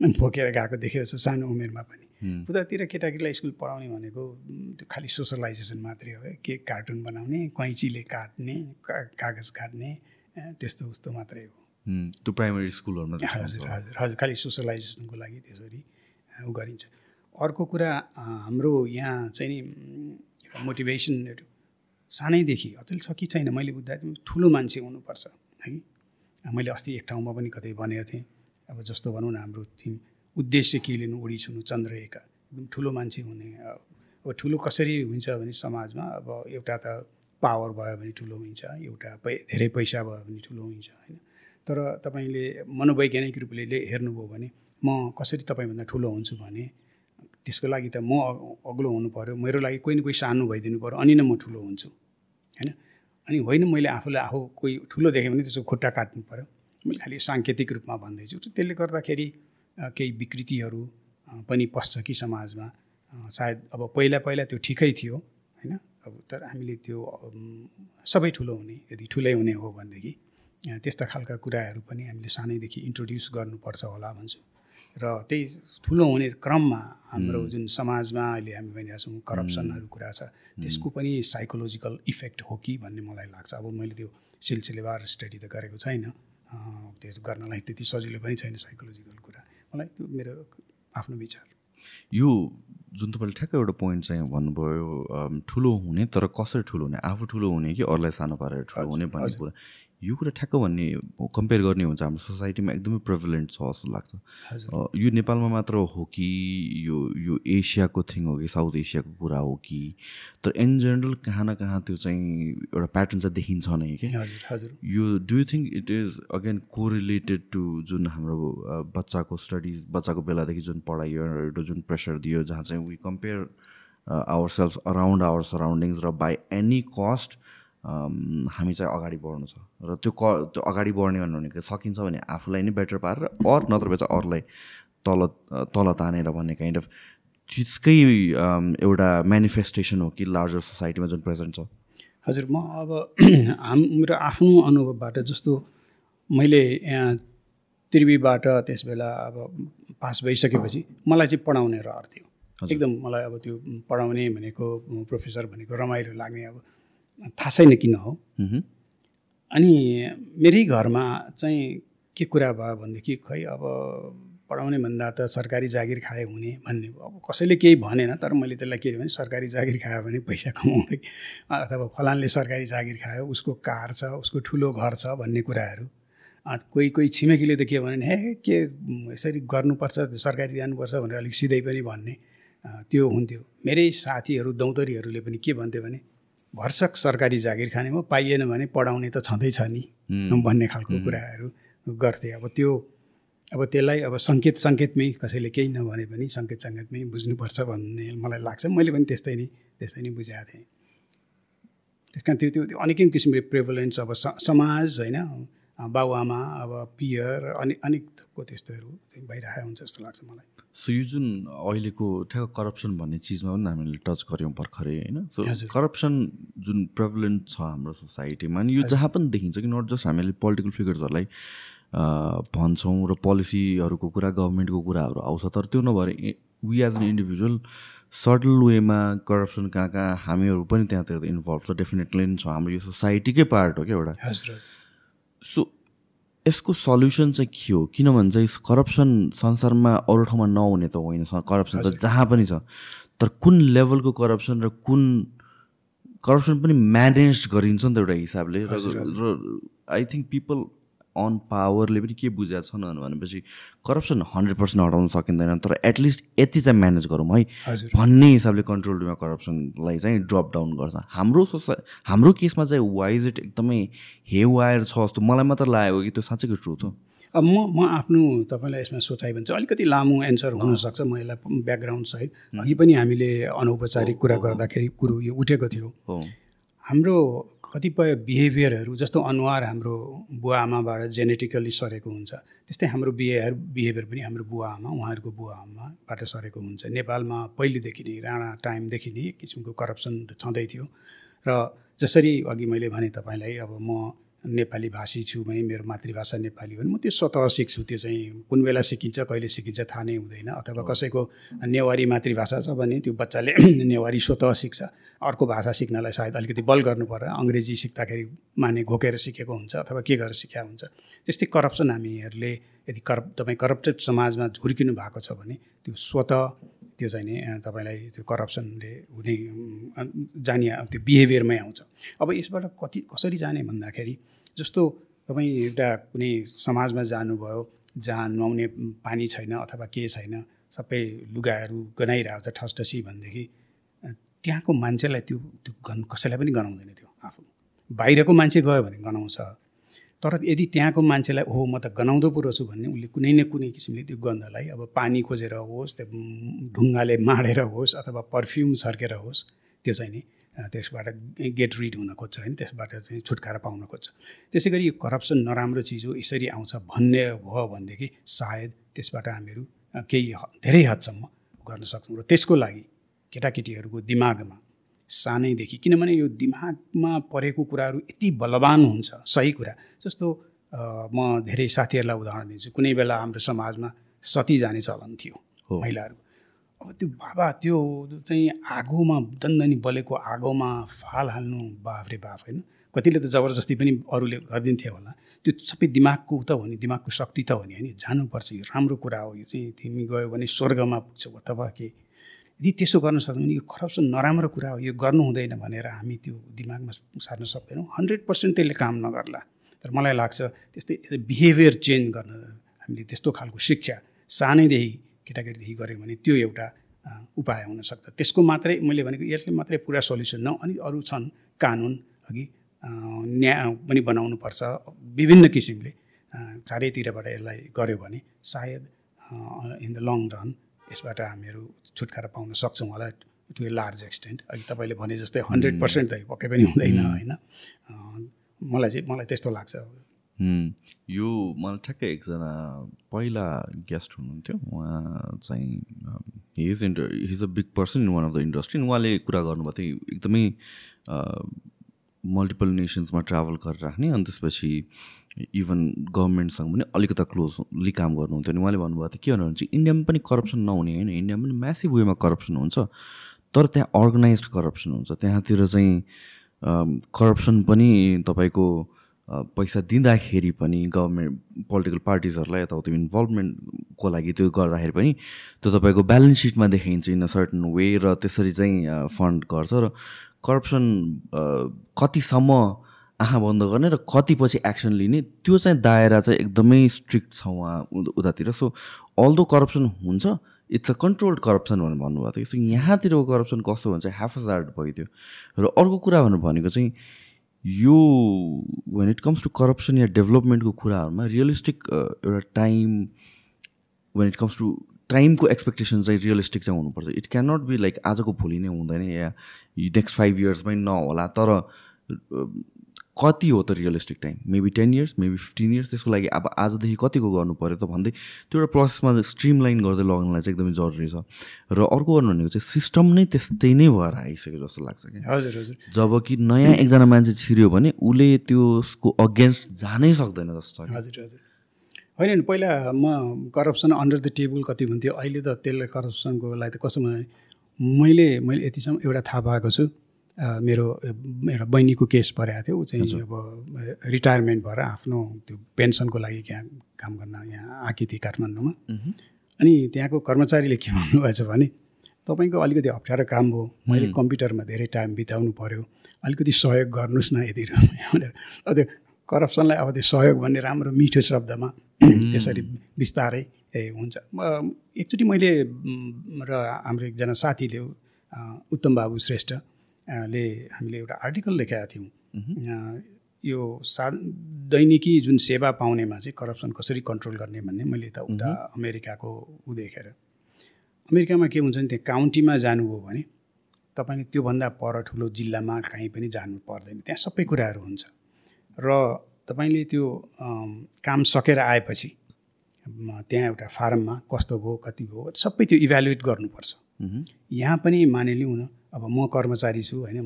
बोकेर गएको देखेको छु सानो उमेरमा पनि। उतातिर केटाकेटीलाई स्कुल पढाउने भनेको त्यो खालि सोसलाइजेसन मात्रै हो है। के कार्टुन बनाउने कैँचीले काट्ने का- कागज काट्ने त्यस्तो उस्तो मात्रै हो। त्यो प्राइमरी स्कुलहरूमा हजुर हजुर हजुर खालि सोसलाइजेसनको लागि त्यसरी उ गरिन्छ। अर्को कुरा हाम्रो यहाँ चाहिँ नि एउटा मोटिभेसनहरू सानैदेखि अचेल छ कि छैन मैले बुझ्दा ठुलो मान्छे हुनुपर्छ है। मैले अस्ति एक ठाउँमा पनि कतै भनेको थिएँ। अब जस्तो भनौँ न हाम्रो थिम उद्देश्य के लिनु उडी छुनु चन्द्र एका एकदम ठुलो मान्छे हुने अब ठुलो कसरी हुन्छ भने समाजमा अब एउटा त पावर भयो भने ठुलो हुन्छ एउटा पै धेरै पैसा भयो भने ठुलो हुन्छ होइन। तर तपाईँले मनोवैज्ञानिक रूपले हेर्नुभयो भने म कसरी तपाईँभन्दा ठुलो हुन्छु भने त्यसको लागि त म अग्लो हुनु पऱ्यो मेरो लागि कोही न कोही सानो भइदिनु पऱ्यो अनि नै म ठुलो हुन्छु होइन। अनि होइन मैले आफूलाई आफू कोही ठुलो देखेँ भने त्यसको खुट्टा काट्नु पऱ्यो मैले खालि साङ्केतिक रूपमा भन्दैछु र त्यसले गर्दाखेरि केही विकृतिहरू पनि पस्छ कि समाजमा। सायद अब पहिला पहिला त्यो ठिकै थियो होइन? अब तर हामीले त्यो सबै ठुलो हुने यदि ठुलै हुने हो भनेदेखि त्यस्ता खालका कुराहरू पनि हामीले सानैदेखि इन्ट्रोड्युस गर्नुपर्छ होला भन्छु। र त्यही ठुलो हुने क्रममा हाम्रो जुन समाजमा अहिले हामी भनिरहेको छौँ करप्सनहरू कुरा छ त्यसको पनि साइकोलोजिकल इफेक्ट हो कि भन्ने मलाई लाग्छ। अब मैले त्यो सिलसिलेवार स्टडी त गरेको छैन। त्यो गर्नलाई त्यति सजिलो पनि छैन साइकोलोजिकल कुरा। मलाई त्यो मेरो आफ्नो विचार। यो जुन तपाईँले ठ्याक्कै एउटा पोइन्ट चाहिँ भन्नुभयो ठुलो हुने तर कसरी ठुलो हुने? आफू ठुलो हुने कि अरूलाई सानो पारेर ठुलो हुने भन्ने कुरा? यो कुरा ठ्याक्क भन्ने कम्पेयर गर्ने हुन्छ हाम्रो सोसाइटीमा एकदमै प्रिभिलेन्ट छ जस्तो लाग्छ। यो नेपालमा मात्र हो कि यो यो एसियाको थिङ हो कि साउथ एसियाको कुरा हो कि? तर इन जेनरल कहाँ न कहाँ त्यो चाहिँ एउटा प्याटर्न चाहिँ देखिन्छ नै कि? यो do you think it is again correlated to जुन हाम्रो बच्चाको स्टडिज बच्चाको बेलादेखि जुन पढाइ एउटा जुन प्रेसर दियो जहाँ चाहिँ we compare our self around our surroundings र बाई एनी कस्ट हामी चाहिँ अगाडि बढ्नु छ। र त्यो क त्यो अगाडि बढ्ने भनेको सकिन्छ भने आफूलाई नै बेटर पारेर अर नत्र चाहिँ अरूलाई तल तल तानेर भन्ने काइन्ड अफ अम, एउटा मेनिफेस्टेसन हो कि लार्जर सोसाइटीमा जुन प्रेजेन्ट छ। हजुर म अब हाम मेरो आफ्नो अनुभवबाट जस्तो मैले यहाँ त्रिवीबाट त्यस बेला अब पास भइसकेपछि मलाई चाहिँ पढाउने रहर थियो। एकदम मलाई अब त्यो पढाउने भनेको प्रोफेसर भनेको रमाइलो लाग्ने अब थाहा छैन किन हो। अनि मेरै घरमा चाहिँ के कुरा भयो भनेदेखि खै अब पढाउने भन्दा त सरकारी जागिर खाए हुने भन्ने। अब कसैले केही भनेन तर मैले त्यसलाई के भने सरकारी जागिर खायो भने पैसा कमाउँदै अथवा फलानले सरकारी जागिर खायो उसको कार छ उसको ठुलो घर छ भन्ने कुराहरू कोही कोही छिमेकीले त के भने हे के यसरी गर्नुपर्छ सरकारी जानुपर्छ भनेर अलिक सिधै पनि भन्ने त्यो हुन्थ्यो मेरै साथीहरू दौतरीहरूले पनि के भन्थ्यो भने भर्सक सरकारी जागिर खाने हो पाइएन भने पढाउने त छँदैछ नि भन्ने खालको कुराहरू गर्थे। अब त्यो अब त्यसलाई अब सङ्केत सङ्केतमै कसैले केही नभने पनि सङ्केत सङ्केतमै बुझ्नुपर्छ भन्ने मलाई लाग्छ। मैले पनि त्यस्तै नै त्यस्तै नै बुझाएको थिएँ। त्यस कारण त्यो त्यो अनेकै किसिमको प्रेभलेन्स अब स- समाज होइन बाबुआमा अब पियर अनि अनेक थोकको त्यस्तोहरू भइरहेको हुन्छ जस्तो लाग्छ मलाई। सो यो जुन अहिलेको ठ्याक्क करप्सन भन्ने चिजमा पनि हामीले टच गऱ्यौँ भर्खरै होइन सो। करप्सन जुन प्रेभलेन्ट छ हाम्रो सोसाइटीमा अनि यो जहाँ पनि देखिन्छ कि नट जस्ट हामीले पोलिटिकल फिगर्सहरूलाई भन्छौँ र पोलिसीहरूको कुरा गभर्मेन्टको कुराहरू आउँछ तर त्यो नभएर we as an individual subtle वेमा करप्सन कहाँ कहाँ हामीहरू पनि त्यहाँतिर इन्भल्भ छ डेफिनेटली नै छ हाम्रो यो सोसाइटीकै पार्ट हो क्या एउटा। सो यसको सल्युसन चाहिँ के हो? किनभने चाहिँ करप्सन संसारमा अरू ठाउँमा नहुने त होइन करप्सन त जहाँ पनि छ। तर कुन लेभलको करप्सन र कुन करप्सन पनि म्यानेज गरिन्छ नि त एउटा हिसाबले। र आई थिङ्क पिपल अन पावरले पनि के बुझेका छन् भनेपछि करप्सन हन्ड्रेड पर्सेन्ट हटाउन सकिँदैन तर एटलिस्ट यति चाहिँ म्यानेज गरौँ है। भन्ने हिसाबले कन्ट्रोल रुममा करप्सनलाई चाहिँ ड्रप डाउन गर्छ। हाम्रो सोसाइ हाम्रो केसमा चाहिँ वाइज इट एकदमै हे वायर छ जस्तो मलाई मात्र लागेको कि त्यो साँच्चैको ट्रुथ हो। अब म म आफ्नो तपाईँलाई यसमा सोचाइ भने चाहिँ अलिकति लामो एन्सर हुनसक्छ म यसलाई ब्याकग्राउन्ड सहित। अघि पनि हामीले अनौपचारिक कुरा गर्दाखेरि कुरो यो उठेको थियो। हो। हाम्रो कतिपय बिहेभियरहरू जस्तो अनुहार हाम्रो बुवा आमाबाट जेनेटिकली सरेको हुन्छ त्यस्तै हाम्रो बिहेवियर बिहेभियर पनि हाम्रो बुवा आमा उहाँहरूको बुवा आमाबाट सरेको हुन्छ। नेपालमा पहिलेदेखि नै राणा टाइमदेखि नै एक किसिमको करप्सन छँदै थियो। र जसरी अघि मैले भने तपाईँलाई अब म नेपाली भाषी छु भने मेरो मातृभाषा नेपाली हो भने म त्यो स्वतः सिक्छु त्यो चाहिँ कुन बेला सिकिन्छ कहिले सिकिन्छ थाहा नै हुँदैन। अथवा कसैको नेवारी मातृभाषा छ भने त्यो बच्चाले नेवारी स्वतः सिक्छ। अर्को भाषा सिक्नलाई सायद अलिकति बल गर्नु पर्यो अङ्ग्रेजी सिक्दाखेरि माने घोकेर सिकेको हुन्छ अथवा के गरेर सिकेको हुन्छ। त्यस्तै करप्सन हामीहरूले यदि करप तपाईँ करप्टेड समाजमा हुर्किनु भएको छ भने त्यो स्वतः त्यो चाहिँ नि तपाईँलाई त्यो करप्सनले हुने जाने त्यो बिहेभियरमै आउँछ। अब यसबाट कति कसरी जाने भन्दाखेरि जस्तो तपाईँ एउटा कुनै समाजमा जानुभयो जहाँ नुहाउने पानी छैन अथवा के छैन सबै लुगाहरू गनाइरहेको छ ठसठसी भनेदेखि त्यहाँको मान्छेलाई त्यो त्यो गन कसैलाई पनि गनाउँदैन त्यो आफू। बाहिरको मान्छे गयो भने गनाउँछ। तर यदि त्यहाँको मान्छेलाई हो म त गनाउँदो पो रहेछु भन्ने उसले कुनै न कुनै किसिमले त्यो गन्धलाई अब पानी खोजेर होस् त्यो ढुङ्गाले माडेर होस् अथवा पर्फ्युम छर्केर होस् त्यो चाहिँ नि त्यसबाट गेट रिड हुन खोज्छ होइन त्यसबाट चाहिँ छुटकारा पाउन खोज्छ। त्यसै गरी यो करप्सन नराम्रो चिज हो यसरी आउँछ भन्ने भयो भनेदेखि सायद त्यसबाट हामीहरू केही धेरै हदसम्म गर्न सक्छौँ। र त्यसको लागि केटाकेटीहरूको दिमागमा सानैदेखि किनभने यो दिमागमा परेको कुराहरू यति बलवान हुन्छ सही कुरा। जस्तो म धेरै साथीहरूलाई उदाहरण दिन्छु। कुनै बेला हाम्रो समाजमा सती जाने चलन थियो। महिलाहरू। अब त्यो बाबा त्यो चाहिँ आगोमा दन्दनी बलेको आगोमा फाल हाल्नु बाफ रे बाफ होइन। कतिले त जबरजस्ती पनि अरूले गरिदिन्थे होला। त्यो सबै दिमागको त हो नि दिमागको शक्ति त हो नि होइन। जानुपर्छ यो राम्रो कुरा हो यो चाहिँ तिमी गयो भने स्वर्गमा पुग्छौ अथवा के? यदि त्यसो गर्न सक्छौँ भने यो करप्सन नराम्रो कुरा हो यो गर्नु हुँदैन भनेर हामी त्यो दिमागमा सार्न सक्दैनौँ। हन्ड्रेड पर्सेन्ट त्यसले काम नगर्ला। तर मलाई लाग्छ त्यस्तै बिहेभियर चेन्ज गर्न हामीले त्यस्तो खालको शिक्षा सानैदेखि केटाकेटीदेखि गऱ्यौँ भने त्यो एउटा उपाय हुनसक्छ। त्यसको मात्रै मैले भनेको यसले मात्रै पुरा सल्युसन न अनि अरू छन् कानुन अघि न्याय पनि बनाउनुपर्छ। विभिन्न किसिमले चारैतिरबाट यसलाई गऱ्यो भने सायद इन द लङ रन यसबाट हामीहरू छुटकारा पाउन सक्छौँ होला टु ए लार्ज एक्सटेन्ट। अघि तपाईँले भने जस्तै हन्ड्रेड पर्सेन्ट त पक्कै पनि हुँदैन होइन? मलाई चाहिँ मलाई त्यस्तो लाग्छ। यो मलाई ठ्याक्कै एकजना पहिला गेस्ट हुनुहुन्थ्यो। उहाँ चाहिँ he's int he's a big person in one of the industry उहाँले कुरा गर्नुभएको थियो एकदमै मल्टिपल नेसन्समा ट्राभल गरेर राख्ने अनि त्यसपछि इभन गभर्मेन्टसँग पनि अलिकता क्लोजली काम गर्नुहुन्थ्यो। अनि उहाँले भन्नुभएको थियो के भन्नुहुन्छ चाहिँ इन्डियामा पनि करप्सन नहुने होइन। इन्डियामा पनि म्यासिभ वेमा करप्सन हुन्छ। तर त्यहाँ अर्गनाइज करप्सन हुन्छ। त्यहाँतिर चाहिँ करप्सन पनि तपाईँको पैसा दिँदाखेरि पनि गभर्मेन्ट पोलिटिकल पार्टिजहरूलाई यताउति इन्भल्भमेन्टको लागि त्यो गर्दाखेरि पनि त्यो तपाईँको ब्यालेन्स सिटमा देखाइन्छ इन अ सर्टन वे र त्यसरी चाहिँ फन्ड गर्छ र करप्सन कतिसम्म आँखा बन्द गर्ने र कति पछि एक्सन लिने त्यो चाहिँ दायरा चाहिँ एकदमै स्ट्रिक्ट छ उहाँ उतातिर। सो अल्दो करप्सन हुन्छ इट्स अ कन्ट्रोल्ड करप्सन भनेर भन्नुभएको थियो। सो यहाँतिरको करप्सन कस्तो भन्छ हाफ हार्ड भइदियो। र अर्को कुरा भनेर भनेको चाहिँ यो when it comes to corruption या डेभलपमेन्टको कुराहरूमा रियलिस्टिक एउटा time when it comes to टाइमको एक्सपेक्टेसन चाहिँ रियलिस्टिक चाहिँ हुनुपर्छ। It can not be like आजको भोलि नै हुँदैन या नेक्स्ट फाइभ इयर्समै नहोला तर कति हो त realistic time maybe ten years maybe fifteen years त्यसको लागि अब आजदेखि कतिको गर्नु पऱ्यो त भन्दै त्यो एउटा प्रोसेसमा स्ट्रिम लाइन गर्दै लग्नलाई चाहिँ एकदमै जरुरी छ। र अर्को गर्नु भनेको चाहिँ सिस्टम नै त्यस्तै नै भएर आइसक्यो जस्तो लाग्छ कि हजुर हजुर। जब कि नयाँ एकजना मान्छे छिर्यो भने उसले त्यसको अगेन्स्ट जानै सक्दैन जस्तो हजुर हजुर। होइन नि पहिला म करप्सन अन्डर द टेबल कति हुन्थ्यो अहिले त त्यसलाई करप्सनको लागि त कसो मैले मैले यतिसम्म एउटा थाहा पाएको छु। मेरो एउटा बहिनीको केस परेको थियो। ऊ चाहिँ अब रिटायरमेन्ट भएर आफ्नो त्यो पेन्सनको लागि यहाँ काम गर्न यहाँ आएकी थिएँ काठमाडौँमा। अनि त्यहाँको कर्मचारीले के भन्नुभएछ भने तपाईँको अलिकति अप्ठ्यारो काम हो। मैले कम्प्युटरमा धेरै टाइम बिताउनु पऱ्यो अलिकति सहयोग गर्नुहोस् न यदि भनेर। अब त्यो करप्सनलाई अब त्यो सहयोग भन्ने राम्रो मिठो शब्दमा त्यसरी बिस्तारै ए हुन्छ। एकचोटि मैले र हाम्रो एकजना साथीले उत्तम बाबु श्रेष्ठ ले हामीले एउटा आर्टिकल लेखाएका थियौँ। यो सा दैनिकी जुन सेवा पाउनेमा चाहिँ करप्सन कसरी कन्ट्रोल गर्ने भन्ने मैले त उता अमेरिकाको ऊ देखेर। अमेरिकामा के हुन्छ भने त्यहाँ काउन्टीमा जानुभयो भने तपाईँले त्योभन्दा पर ठुलो जिल्लामा कहीँ पनि जानु पर्दैन। त्यहाँ सबै कुराहरू हुन्छ। र तपाईँले त्यो काम सकेर आएपछि त्यहाँ एउटा फारममा कस्तो भयो कति भयो सबै त्यो इभ्यालुएट गर्नुपर्छ। यहाँ पनि मानिलिउँ न अब म कर्मचारी छु होइन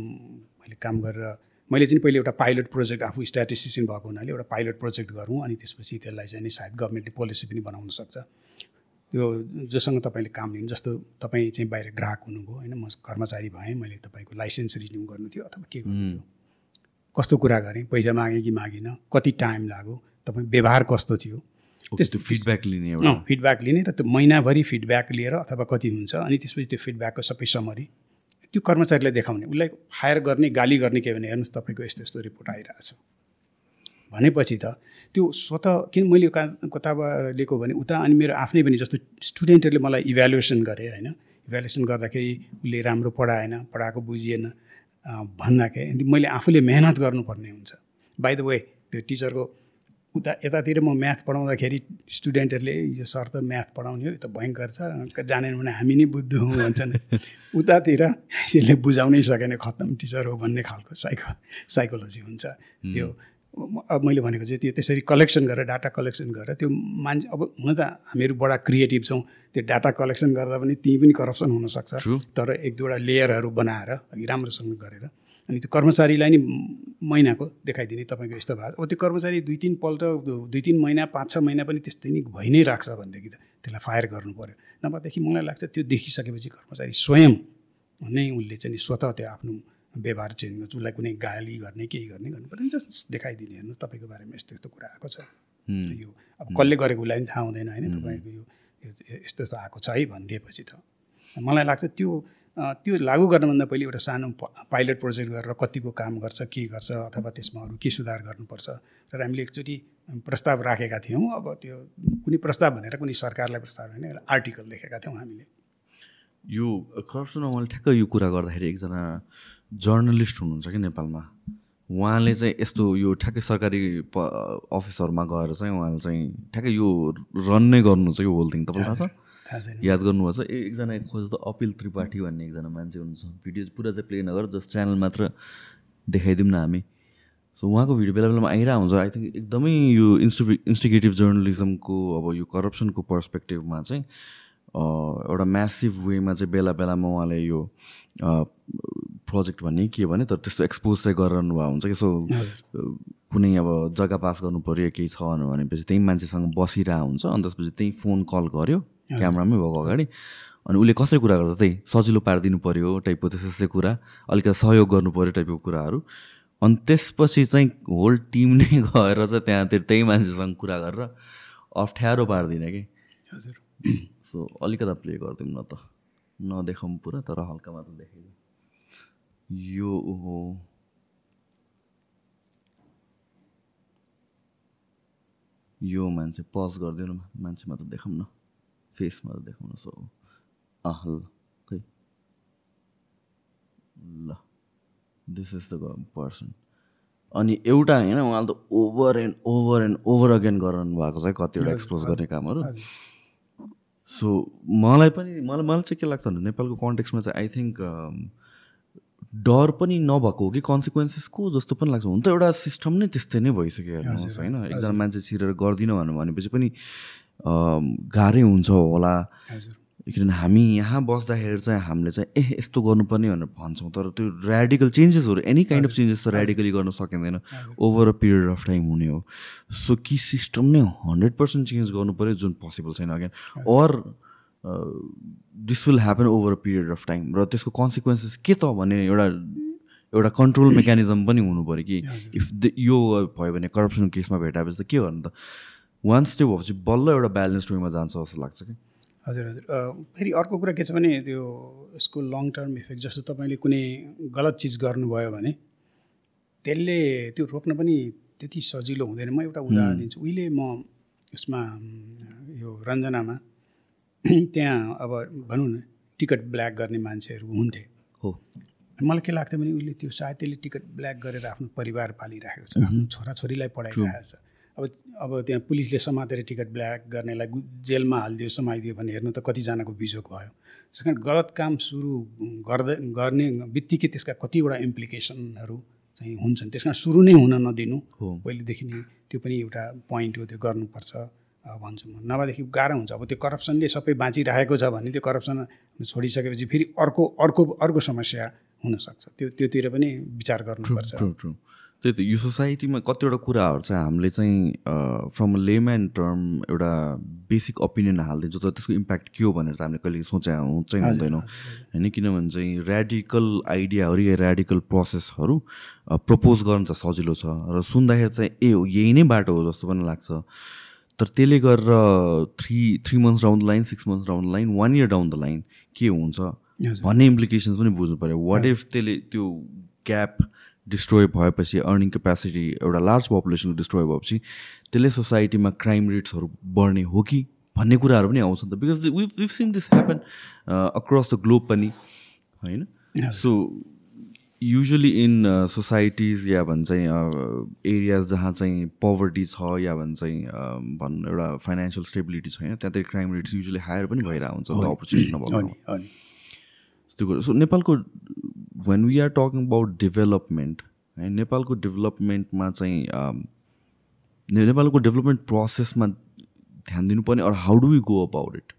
मैले काम गरेर मैले चाहिँ पहिले एउटा पाइलट प्रोजेक्ट आफू स्ट्याटिस्टिसियन भएको हुनाले एउटा पाइलट प्रोजेक्ट गरौँ अनि त्यसपछि त्यसलाई चाहिँ नि सायद गभर्मेन्टले पोलिसी पनि बनाउन सक्छ। त्यो जोसँग तपाईँले काम लिनु जस्तो तपाईँ चाहिँ बाहिर ग्राहक हुनुभयो होइन म कर्मचारी भएँ मैले तपाईँको लाइसेन्स रिन्यू गर्नु थियो अथवा के गर्नु थियो। कस्तो कुरा गरेँ पैसा मागेँ कि मागिनँ कति टाइम लाग्यो तपाईँ व्यवहार कस्तो थियो। त्यस्तो फिडब्याक लिने फिडब्याक लिने र त्यो महिनाभरि फिडब्याक लिएर अथवा कति हुन्छ अनि त्यसपछि त्यो फिडब्याकको सबै समरी त्यो कर्मचारीलाई देखाउने उसलाई फायर गर्ने गाली गर्ने के भने हेर्नुहोस् तपाईँको यस्तो यस्तो रिपोर्ट आइरहेछ भनेपछि त त्यो स्वत किन मैले कताबाट लिएको भने उता अनि मेरो आफ्नै पनि जस्तो स्टुडेन्टहरूले मलाई इभ्यालुएसन गरे होइन। इभ्यालुएसन गर्दाखेरि उसले राम्रो पढाएन पढाएको बुझिएन भन्दाखेरि मैले आफूले मेहनत गर्नुपर्ने हुन्छ। बाई द वे त्यो टिचरको उता यतातिर म म्याथ पढाउँदाखेरि स्टुडेन्टहरूले यो सर त म्याथ पढाउने हो यो त भयङ्कर छ जानेन भने हामी नै बुद्धु हौँ भन्छन्। उतातिर यसले बुझाउनै सकेन खत्तम टिचर हो भन्ने खालको साइको साइकोलोजी हुन्छ। त्यो अब मैले भनेको चाहिँ त्यो त्यसरी कलेक्सन गरेर डाटा कलेक्सन गरेर त्यो मान्छे अब हुन त हामीहरू बडा क्रिएटिभ छौँ त्यो डाटा कलेक्सन गर्दा पनि त्यहीँ पनि करप्सन हुनसक्छ। तर एक दुईवटा लेयरहरू बनाएर अघि राम्रोसँग गरेर अनि त्यो कर्मचारीलाई नि महिनाको देखाइदिने तपाईँको यस्तो भएको अब त्यो कर्मचारी दुई तिनपल्ट दुई तिन महिना पाँच छ महिना पनि त्यस्तै नै भइ नै राख्छ भनेदेखि त त्यसलाई फायर गर्नु पऱ्यो नभएदेखि मलाई लाग्छ त्यो देखिसकेपछि कर्मचारी स्वयं नै उसले चाहिँ स्वत त्यो आफ्नो व्यवहार चेन्ज गर्छ उसलाई कुनै गाली गर्ने केही गर्ने गर्नु पर्दैन जस्ट देखाइदिने। हेर्नुहोस् तपाईँको बारेमा यस्तो यस्तो कुरा आएको छ। यो अब कसले गरेको उसलाई पनि थाहा हुँदैन होइन? तपाईँको यो यस्तो यस्तो आएको छ है भनिदिएपछि त। मलाई लाग्छ त्यो त्यो लागू गर्नुभन्दा पहिले एउटा सानो पाइलट प्रोजेक्ट गरेर कतिको काम गर्छ के गर्छ अथवा त्यसमा अरू के सुधार गर्नुपर्छ र हामीले एकचोटि प्रस्ताव राखेका थियौँ। अब त्यो कुनै प्रस्ताव भनेर कुनै सरकारलाई प्रस्ताव होइन आर्टिकल लेखेका थियौँ हामीले। यो करप्सनमा मैले ठ्याक्क यो कुरा गर्दाखेरि एकजना जर्नलिस्ट हुनुहुन्छ कि नेपालमा? उहाँले चाहिँ यस्तो यो ठ्याक्कै सरकारी प अफिसहरूमा गएर चाहिँ उहाँले चाहिँ ठ्याक्कै यो रन नै गर्नुहुन्छ कि होल थिङ तपाईँलाई थाहा छ? याद गर्नुभएको छ ए- एकजना खोज त अपिल त्रिपाठी भन्ने एकजना मान्छे हुनुहुन्छ। भिडियो पुरा चाहिँ प्ले नगर जस्ट च्यानल मात्र देखाइदिउँ न हामी। सो उहाँको भिडियो बेला बेलामा आइरहेको हुन्छ। आई थिङ्क एकदमै यो इन्स्टि इन्स्टिगेटिभ जर्नलिजमको अब यो करप्सनको पर्सपेक्टिभमा चाहिँ एउटा म्यासिभ वेमा चाहिँ बेला बेलामा उहाँले यो प्रोजेक्ट भन्ने के भने तर त्यस्तो एक्सपोज चाहिँ गरिरहनु भएको हुन्छ कि? सो कुनै अब जग्गा पास गर्नु पऱ्यो केही छ भनेपछि त्यही मान्छेसँग बसिरहेको हुन्छ। अनि त्यसपछि त्यही फोन कल गऱ्यो क्यामरामै भएको अगाडि। अनि उसले कसरी कुरा गर्छ त्यही सजिलो पारिदिनु पऱ्यो टाइपको त्यस्तो त्यस्तै कुरा अलिकति सहयोग गर्नु पऱ्यो टाइपको कुराहरू। अनि त्यसपछि चाहिँ होल टिम नै गएर चाहिँ त्यहाँ त्यो त्यही मान्छेसँग कुरा गरेर अप्ठ्यारो पारिदिने कि। हजुर। सो अलिकता प्ले गरिदिउँ न त। नदेखाउँ पुरा तर हल्का मात्र देखाइदिउँ। यो हो। यो मान्छे पज गरिदिउँ न मान्छे मात्र देखाउँ न। फेस मात्र देखाउन सो अह ल खै ल दिस इज द पर्सन अनि एउटा होइन उहाँले त over and over and over again गराउनु भएको छ है कतिवटा एक्सपोज गर्ने कामहरू सो मलाई पनि मलाई मलाई चाहिँ के लाग्छ भने नेपालको कन्टेक्समा चाहिँ आई थिङ्क डर पनि नभएको हो कि कन्सिक्वेन्सेसको जस्तो पनि लाग्छ हुन त एउटा सिस्टम नै त्यस्तै नै भइसक्यो हेर्नुहोस् होइन एकजना मान्छे छिरेर गर्दिनँ भनेर भनेपछि पनि गाह्रै हुन्छ होला। किनभने हामी यहाँ बस्दाखेरि चाहिँ हामीले चाहिँ ए यस्तो गर्नुपर्ने भनेर भन्छौँ। तर त्यो ऱ्याडिकल चेन्जेसहरू एनी काइन्ड अफ चेन्जेस त ऱ्याडिकली गर्न सकिँदैन। Over a period of time हुने हो। सो कि सिस्टम नै हन्ड्रेड पर्सेन्ट चेन्ज गर्नु पऱ्यो जुन पोसिबल छैन again or this will happen over a period of time र त्यसको कन्सिक्वेन्सेस के त भने एउटा एउटा कन्ट्रोल मेकानिजम पनि हुनु पऱ्यो कि इफ यो भयो भने करप्सन केसमा भेटाएपछि त के गर्नु त वान स्टेप भएपछि बल्ल एउटा ब्यालेन्स वेमा जान्छ जस्तो लाग्छ कि? हजुर हजुर। फेरि अर्को कुरा के छ भने त्यो यसको लङ टर्म इफेक्ट जस्तो तपाईँले कुनै गलत चिज गर्नुभयो भने त्यसले त्यो रोक्न पनि त्यति सजिलो हुँदैन। म एउटा उदाहरण दिन्छु। उहिले म उसमा म, यो रञ्जनामा त्यहाँ अब भनौँ न टिकट ब्ल्याक गर्ने मान्छेहरू हुन्थे। हो। मलाई के लाग्थ्यो भने उसले त्यो सायद त्यसले टिकट ब्ल्याक गरेर आफ्नो परिवार पालिराखेको छ आफ्नो छोराछोरीलाई पढाइरहेको छ। अब अब त्यहाँ पुलिसले समातेर टिकट ब्ल्याक गर्नेलाई जेलमा हालिदियो समाइदियो भने हेर्नु त कतिजनाको बिजोग भयो। त्यस कारण गलत काम सुरु गर्दै गर्ने बित्तिकै त्यसका कतिवटा इम्प्लिकेसनहरू चाहिँ हुन्छन्। त्यस कारण सुरु नै हुन नदिनु। पहिलेदेखि नै त्यो पनि एउटा पोइन्ट हो त्यो गर्नुपर्छ भन्छु म। नभएदेखि गाह्रो हुन्छ। अब त्यो करप्सनले सबै बाँचिरहेको छ भने त्यो करप्सन छोडिसकेपछि फेरि अर्को अर्को अर्को समस्या हुनसक्छ। त्यो त्योतिर पनि विचार गर्नुपर्छ। त्यही त यो सोसाइटीमा कतिवटा कुराहरू चाहिँ हामीले चाहिँ फ्रम लेम्यान टर्म एउटा बेसिक ओपिनियन हालिदिन्छौँ तर त्यसको इम्प्याक्ट के हो भनेर चाहिँ हामीले कहिले सोचे चाहिँ हुँदैनौँ। होइन किनभने चाहिँ ऱ्याडिकल आइडियाहरू या ऱ्याडिकल प्रोसेसहरू प्रपोज गर्न चाहिँ सजिलो छ र सुन्दाखेरि चाहिँ ए हो यही नै बाटो हो जस्तो पनि लाग्छ। तर त्यसले गरेर three three months down the line six months down the line one year down the line के हुन्छ। भन्ने इम्प्लिकेसन्स पनि बुझ्नु पऱ्यो वाट इफ त्यसले त्यो ग्याप डिस्ट्रोय भएपछि अर्निङ क्यापेसिटी एउटा लार्ज पपुलेसन डिस्ट्रोय भएपछि त्यसले सोसाइटीमा क्राइम रेट्सहरू बढ्ने हो कि भन्ने कुराहरू पनि आउँछ नि त। Because we we've seen this happen across the globe पनि होइन? सो युजली इन सोसाइटिज या भन्छ एरियाज जहाँ चाहिँ पभर्टी छ या भन्छ भन्नु एउटा फाइनेन्सियल स्टेबिलिटी छैन त्यहाँ क्राइम रेट्स युजली हायर पनि भइरहेको हुन्छ अपर्च्युनिटी नभएको त्यो कुरो सो नेपालको when we are talking about development है नेपालको डेभलपमेन्टमा चाहिँ नेपालको डेभलपमेन्ट प्रोसेसमा ध्यान दिनुपर्ने अरू how do we go about it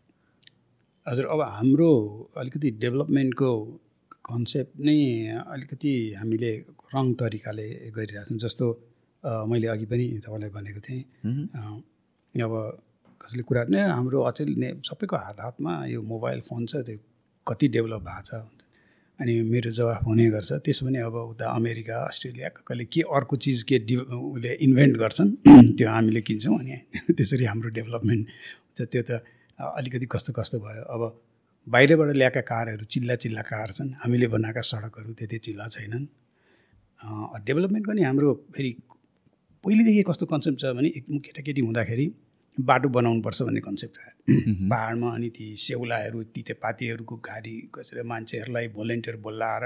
हजुर अब हाम्रो अलिकति डेभलपमेन्टको कन्सेप्ट नै अलिकति हामीले रङ तरिकाले गरिरहेको छौँ जस्तो मैले अघि पनि तपाईँलाई भनेको थिएँ। अब कसैले कुरा नै हाम्रो अचेल ने सबैको हात हातमा यो मोबाइल फोन छ त्यो कति डेभलप भएको छ। अनि मेरो जवाफ हुने गर्छ। त्यसो भने अब उता अमेरिका अस्ट्रेलिया कसले के अर्को चिज के डि उसले इन्भेन्ट गर्छन् त्यो हामीले किन्छौँ। अनि त्यसरी हाम्रो डेभलपमेन्ट हुन्छ। त्यो त अलिकति कस्तो कस्तो भयो? अब बाहिरबाट ल्याएका कारहरू चिल्ला चिल्ला कार छन्। हामीले बनाएका सडकहरू त्यति चिल्ला छैनन्। डेभलपमेन्टको नि हाम्रो फेरि पहिलेदेखि कस्तो कन्सेप्ट छ भने एक केटाकेटी हुँदाखेरि बाटो बनाउनुपर्छ भन्ने कन्सेप्ट आयो। पाहाडमा अनि ती सेउलाहरू तितेपातीहरूको गाडी कसरी मान्छेहरूलाई भोलिन्टियर बोलाएर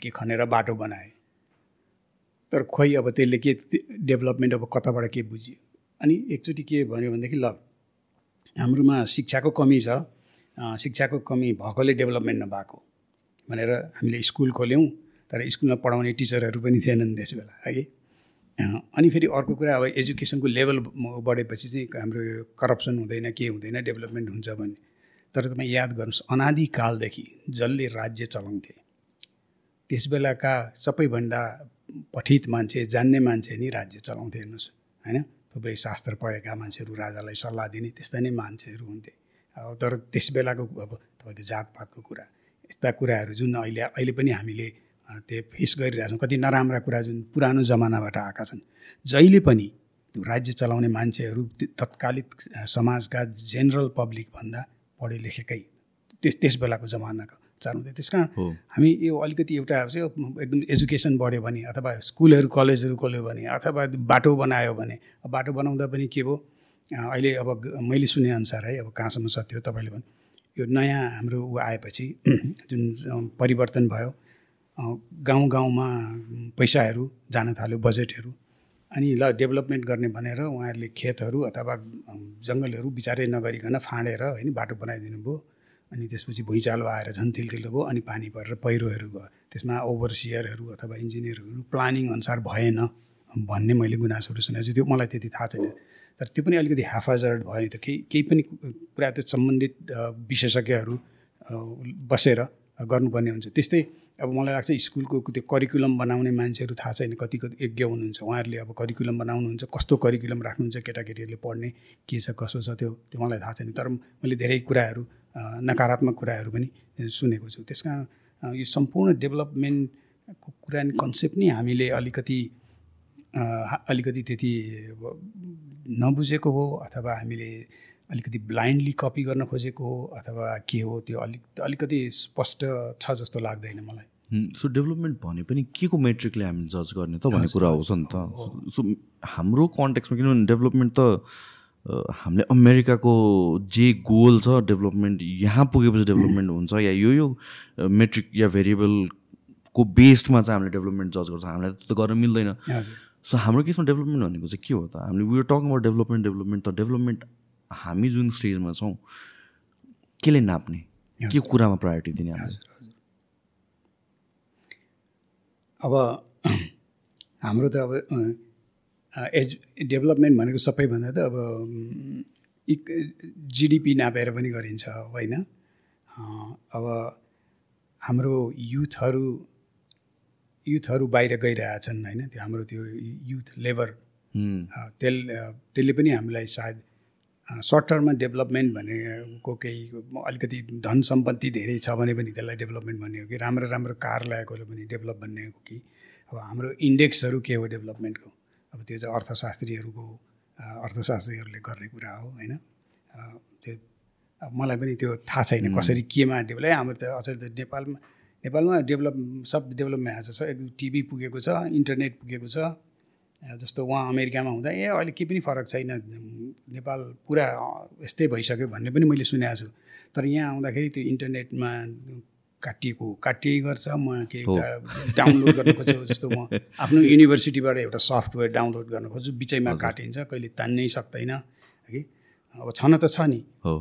के खनेर बाटो बनाए। तर खोइ अब त्यसले के डेभलपमेन्ट अब कताबाट के बुझ्यो? अनि एकचोटि के भन्यो भनेदेखि ल हाम्रोमा शिक्षाको कमी छ। शिक्षाको कमी भएकोले डेभलपमेन्ट नभएको भनेर हामीले स्कुल खोल्यौँ तर स्कुलमा पढाउने टिचरहरू पनि थिएनन् त्यस बेला है? अनि फेरि अर्को कुरा अब एजुकेसनको लेभल बढेपछि चाहिँ हाम्रो करप्सन हुँदैन के हुँदैन डेभलपमेन्ट हुन्छ भन्ने तर तपाईँ याद गर्नुहोस् अनादिकालदेखि जसले राज्य चलाउँथे त्यस बेलाका सबैभन्दा पठित मान्छे जान्ने मान्छे नि राज्य चलाउँथे हेर्नुहोस् होइन? थुप्रै शास्त्र पढेका मान्छेहरू राजालाई सल्लाह दिने त्यस्ता नै मान्छेहरू हुन्थे। अब तर त्यस बेलाको अब तपाईँको जातपातको कुरा यस्ता कुराहरू जुन अहिले अहिले पनि हामीले त्यो फेस गरिरहेछौँ कति नराम्रा कुरा जुन पुरानो जमानाबाट आएका छन्। जहिले पनि त्यो राज्य चलाउने मान्छेहरू तत्कालिक समाजका जेनरल पब्लिकभन्दा पढे लेखेकै त्यस त्यस बेलाको जमानाको चार त्यस कारण हामी यो अलिकति एउटा एकदम एजुकेसन बढ्यो भने अथवा स्कुलहरू कलेजहरू खोल्यो भने अथवा बाटो बनायो भने बाटो बनाउँदा पनि के भयो अहिले अब मैले सुनेअनुसार है अब कहाँसम्म सत्य हो तपाईँले भन्नु। यो नयाँ हाम्रो ऊ आएपछि जुन परिवर्तन भयो गाउँ गाउँमा पैसाहरू जान थाल्यो बजेटहरू अनि ल डेभलपमेन्ट गर्ने भनेर उहाँहरूले खेतहरू अथवा जङ्गलहरू बिचारै नगरिकन फाँडेर होइन बाटो बनाइदिनु भयो। अनि त्यसपछि भुइँचालो आएर झन् थिल्थिलो भयो अनि पानी परेर पहिरोहरू गयो त्यसमा ओभरसियरहरू अथवा इन्जिनियरहरू प्लानिङ अनुसार भएन भन्ने मैले गुनासोहरू सुनेको छु। त्यो मलाई त्यति थाहा छैन। तर त्यो पनि अलिकति हाफाजर्ड भयो नि त। केही केही पनि पुरा त्यो सम्बन्धित विशेषज्ञहरू बसेर गर्नुपर्ने हुन्छ। त्यस्तै अब मलाई लाग्छ स्कुलको त्यो करिकुलम बनाउने मान्छेहरू थाहा छैन कति कति यज्ञ हुनुहुन्छ। उहाँहरूले अब करिकुलम बनाउनुहुन्छ कस्तो करिकुलम राख्नुहुन्छ केटाकेटीहरूले पढ्ने के छ कसो छ त्यो त्यो मलाई थाहा छैन। तर मैले धेरै कुराहरू नकारात्मक कुराहरू पनि सुनेको छु। त्यस कारण यो सम्पूर्ण डेभलपमेन्टको कुरा कन्सेप्ट नै हामीले अलिकति अलिकति त्यति नबुझेको हो अथवा हामीले अलिकति ब्लाइन्डली कपी गर्न खोजेको हो अथवा के हो त्यो अलिक अलिकति स्पष्ट छ जस्तो लाग्दैन मलाई। सो डेभलपमेन्ट भने पनि के को मेट्रिकले हामी जज गर्ने त भन्ने कुरा आउँछ नि त। सो हाम्रो कन्टेक्समा किनभने डेभलपमेन्ट त हामीले अमेरिकाको जे गोल छ डेभलपमेन्ट यहाँ पुगेपछि डेभलपमेन्ट हुन्छ या यो यो मेट्रिक या भेरिएबलको बेस्डमा चाहिँ हामीले डेभलपमेन्ट जज गर्छ। हामीलाई त गर्न मिल्दैन। सो हाम्रो केसमा डेभलपमेन्ट भनेको चाहिँ के हो त? हामीले we talking about development development त डेभलपमेन्ट हामी जुन स्टेजमा छौँ केले नाप्ने? के कुरामा प्रायोरिटी दिने अब हाम्रो त अब एज डेभलपमेन्ट भनेको सबैभन्दा त अब इक जिडिपी नापेर पनि गरिन्छ होइन? अब हाम्रो युथहरू युथहरू बाहिर गइरहेछन् होइन? त्यो हाम्रो त्यो युथ लेबर तेल त्यसले पनि हामीलाई सायद सर्ट टर्ममा डेभलपमेन्ट भनेको केही अलिकति धन सम्पत्ति धेरै छ भने पनि त्यसलाई डेभलपमेन्ट भन्ने हो कि राम्रो राम्रो कार ल्याएकोले पनि डेभलप भन्ने हो कि। अब हाम्रो इन्डेक्सहरू के हो डेभलपमेन्टको अब त्यो चाहिँ अर्थशास्त्रीहरूको अर्थशास्त्रीहरूले गर्ने कुरा हो होइन? त्यो मलाई पनि त्यो थाहा छैन कसरी केमा डेभलप हाम्रो त अझै त नेपालमा नेपालमा डेभलप सब डेभलपमा आएको छ। टिभी पुगेको छ इन्टरनेट पुगेको छ। जस्तो उहाँ अमेरिकामा हुँदा ए अहिले केही पनि फरक छैन नेपाल पुरा यस्तै भइसक्यो भन्ने पनि मैले सुनेको छु। तर यहाँ आउँदाखेरि त्यो इन्टरनेटमा काटिएको काटिए गर्छ। म के डाउनलोड गर्न खोज्छु। जस्तो म आफ्नो युनिभर्सिटीबाट एउटा सफ्टवेयर डाउनलोड गर्न खोज्छु। बिचैमा काटिन्छ कहिले तान्नै सक्दैन कि अब छन त छ नि। हो।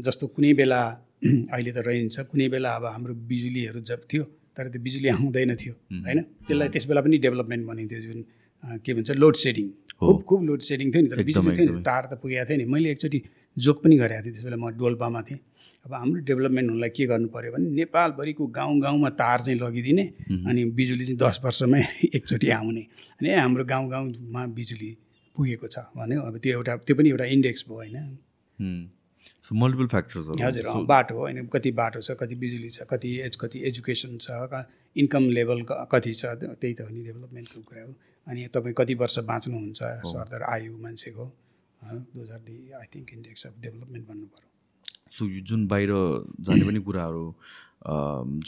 जस्तो कुनै बेला अहिले त रहन्छ। कुनै बेला अब हाम्रो बिजुलीहरू जब थियो तर त्यो बिजुली आउँदैन थियो होइन? त्यसलाई त्यस बेला पनि डेभलपमेन्ट भनिन्थ्यो जुन के भन्छ लोड सेडिङ खुब खुब लोड सेडिङ थियो नि तर बिजुली थियो नि तार त पुगेको थियो नि। मैले एकचोटि जोक पनि गरेको थिएँ त्यस बेला म डोल्पामा थिएँ। अब हाम्रो डेभलपमेन्ट हुनलाई के गर्नु पऱ्यो भने नेपालभरिको गाउँ गाउँमा तार चाहिँ लगिदिने अनि बिजुली चाहिँ दस वर्षमै एकचोटि आउने। अनि हाम्रो गाउँ गाउँमा बिजुली पुगेको छ भन्यो। अब त्यो एउटा त्यो पनि एउटा इन्डेक्स भयो होइन। मल्टिपल फ्याक्टर्स हजुर बाटो होइन कति बाटो छ कति बिजुली छ कति एज कति एजुकेसन छ इन्कम लेभल कति छ त्यही त हो नि डेभलपमेन्टको कुरा हो। अनि तपाईँ कति वर्ष बाँच्नुहुन्छ सरदर आयु मान्छेको those are the I think index of development भन्नु पऱ्यो सो यो जुन बाहिर जाने पनि कुराहरू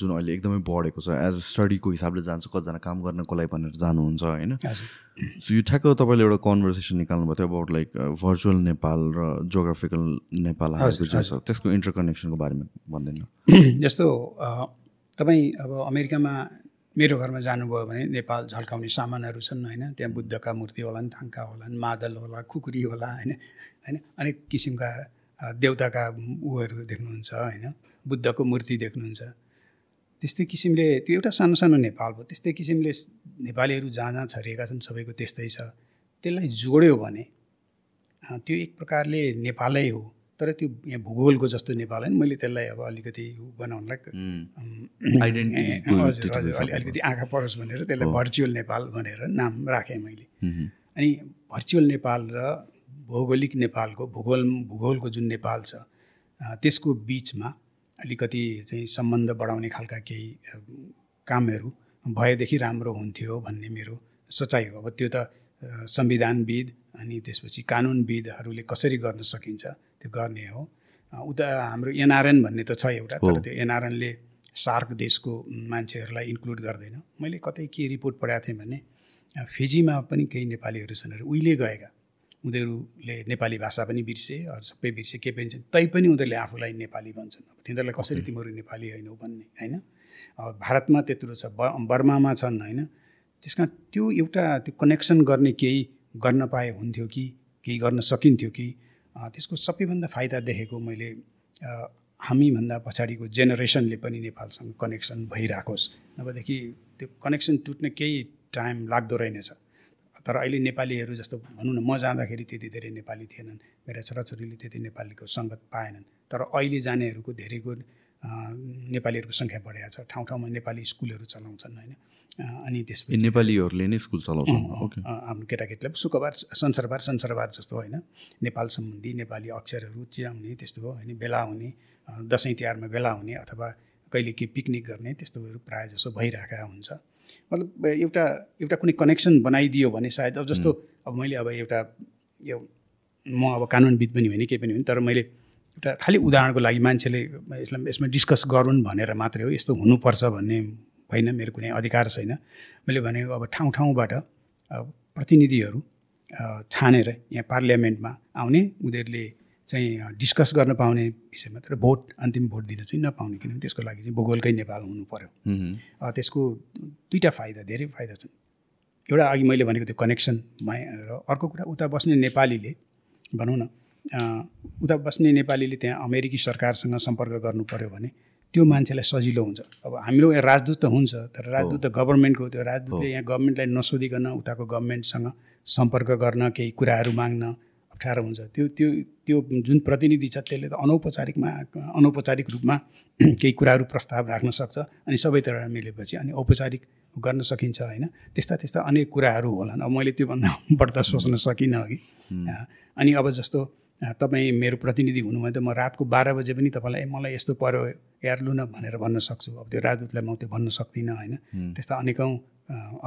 जुन अहिले एकदमै बढेको छ एज स्टडीको हिसाबले जान्छ कतिजना काम गर्नको लागि भनेर जानुहुन्छ होइन? सो यो ठ्याक्क तपाईँले एउटा कन्भर्सेसन निकाल्नु भएको थियो अबाउट लाइक भर्चुअल नेपाल र जोग्राफिकल नेपाल त्यसको इन्टरकनेक्सनको बारेमा भन्दैन। जस्तो अ, तपाईँ अब अमेरिकामा मेरो घरमा जानुभयो भने नेपाल झल्काउने सामानहरू छन् होइन? त्यहाँ बुद्धका मूर्ति होलान् थाङ्का होलान् मादल होला खुकुरी होला होइन? होइन? अनेक किसिमका अ, देवताका उहरू देख्नुहुन्छ होइन? बुद्धको मूर्ति देख्नुहुन्छ। त्यस्तै किसिमले त्यो एउटा सानो सानो नेपाल भयो। त्यस्तै किसिमले नेपालीहरू जहाँ जहाँ छरिएका छन् सबैको त्यस्तै छ। त्यसलाई जोड्यो भने त्यो एक प्रकारले नेपालै हो। तर त्यो यहाँ भूगोलको जस्तो नेपाल होइन मैले त्यसलाई अब अलिकति बनाउनलाई हजुर अलिकति आँखा परोस् भनेर त्यसलाई भर्चुअल नेपाल भनेर नाम राखेँ मैले। अनि भर्चुअल नेपाल र भौगोलिक नेपालको भूगोल भूगोलको जुन नेपाल छ त्यसको बिचमा अलिकति चाहिँ सम्बन्ध बढाउने खालका केही कामहरू भएदेखि राम्रो हुन्थ्यो भन्ने मेरो सोचाइ हो। अब त्यो त संविधानविद अनि त्यसपछि कानुनविदहरूले कसरी गर्न सकिन्छ त्यो गर्ने हो। उता हाम्रो एनआरएन भन्ने त छ एउटा तर। त्यो एनआरएनले सार्क देशको मान्छेहरूलाई इन्क्लुड गर्दैन। मैले कतै के रिपोर्ट पढाएको थिएँ भने फिजीमा पनि केही नेपालीहरू छन् अरे उहिले गएका। उनीहरूले नेपाली भाषा पनि बिर्से अरू सबै बिर्से के पनि छन् तैपनि उनीहरूले आफूलाई नेपाली भन्छन्। अब तिनीहरूलाई कसरी तिमीहरू नेपाली होइनौ भन्ने होइन? अब भारतमा त्यत्रो छ ब बर्मामा छन् होइन? त्यस कारण त्यो एउटा त्यो कनेक्सन गर्ने केही गर्न पाए हुन्थ्यो कि केही गर्न सकिन्थ्यो कि त्यसको सबैभन्दा फाइदा देखेको मैले हामीभन्दा पछाडिको जेनेरेसनले पनि नेपालसँग कनेक्सन भइराखोस्। नभएदेखि त्यो कनेक्सन टुट्ने केही टाइम लाग्दो रहेनछ। तर अहिले नेपालीहरू जस्तो भनौँ न म जाँदाखेरि त्यति धेरै नेपाली थिएनन्। मेरा छोराछोरीले त्यति नेपालीको सङ्गत पाएनन्। तर अहिले जानेहरूको धेरैको नेपालीहरूको सङ्ख्या बढेको छ ठाउँ ठाउँमा नेपाली स्कुलहरू चलाउँछन् होइन। अनि त्यसपछि नेपालीहरूले नै स्कुल चलाउँछन्? आफ्नो केटाकेटीलाई शुक्रबार संसारबार संसारबार जस्तो होइन। नेपाल सम्बन्धी नेपाली अक्षरहरू चिनाउने त्यस्तो हो होइन भेला हुने दसैँ तिहारमा भेला हुने अथवा कहिले के पिकनिक गर्ने त्यस्तोहरू प्रायः जसो भइरहेका हुन्छ। मतलब एउटा एउटा कुनै कनेक्सन बनाइदियो भने सायद अब जस्तो अब मैले अब एउटा यो म अब कानुनविद पनि होइन केही पनि होइन तर मैले एउटा खालि उदाहरणको लागि मान्छेले यसलाई यसमा डिस्कस गरून् भनेर मात्रै हो यस्तो हुनुपर्छ भन्ने होइन मेरो कुनै अधिकार छैन। मैले भनेको अब ठाउँ ठाउँबाट प्रतिनिधिहरू छानेर यहाँ पार्लियामेन्टमा आउने उनीहरूले चाहिँ डिस्कस गर्न पाउने विषयमा तर भोट अन्तिम भोट दिन चाहिँ नपाउने किनभने त्यसको लागि चाहिँ भूगोलकै नेपाल हुनु पऱ्यो त्यसको दुईवटा फाइदा धेरै फाइदा छन्। एउटा अघि मैले भनेको त्यो कनेक्सन र अर्को कुरा उता बस्ने नेपालीले भनौँ न उता बस्ने नेपालीले त्यहाँ अमेरिकी सरकारसँग सम्पर्क गर्नु पऱ्यो भने त्यो मान्छेलाई सजिलो हुन्छ। अब हाम्रो यहाँ राजदूत त हुन्छ तर राजदूत त गभर्मेन्टको हो त्यो। राजदूतले यहाँ गभर्मेन्टलाई नसोधिकन उताको गभर्मेन्टसँग सम्पर्क गर्न केही कुराहरू माग्न अप्ठ्यारो हुन्छ। त्यो त्यो त्यो जुन प्रतिनिधि छ त्यसले त अनौपचारिकमा अनौपचारिक रूपमा केही कुराहरू प्रस्ताव राख्न सक्छ अनि सबैतिर मिलेपछि अनि औपचारिक गर्न सकिन्छ होइन? त्यस्ता त्यस्ता अनेक कुराहरू होलान्। अब मैले त्योभन्दा बढ्ता सोच्न सकिनँ अघि। अनि अब जस्तो तपाईँ मेरो प्रतिनिधि हुनुभयो त म रातको बाह्र बजे पनि तपाईँलाई "ए, मलाई यस्तो पऱ्यो यार लु न भनेर भन्न सक्छु। अब त्यो राजदूतलाई म त्यो भन्न सक्दिनँ होइन। त्यस्ता अनेकौँ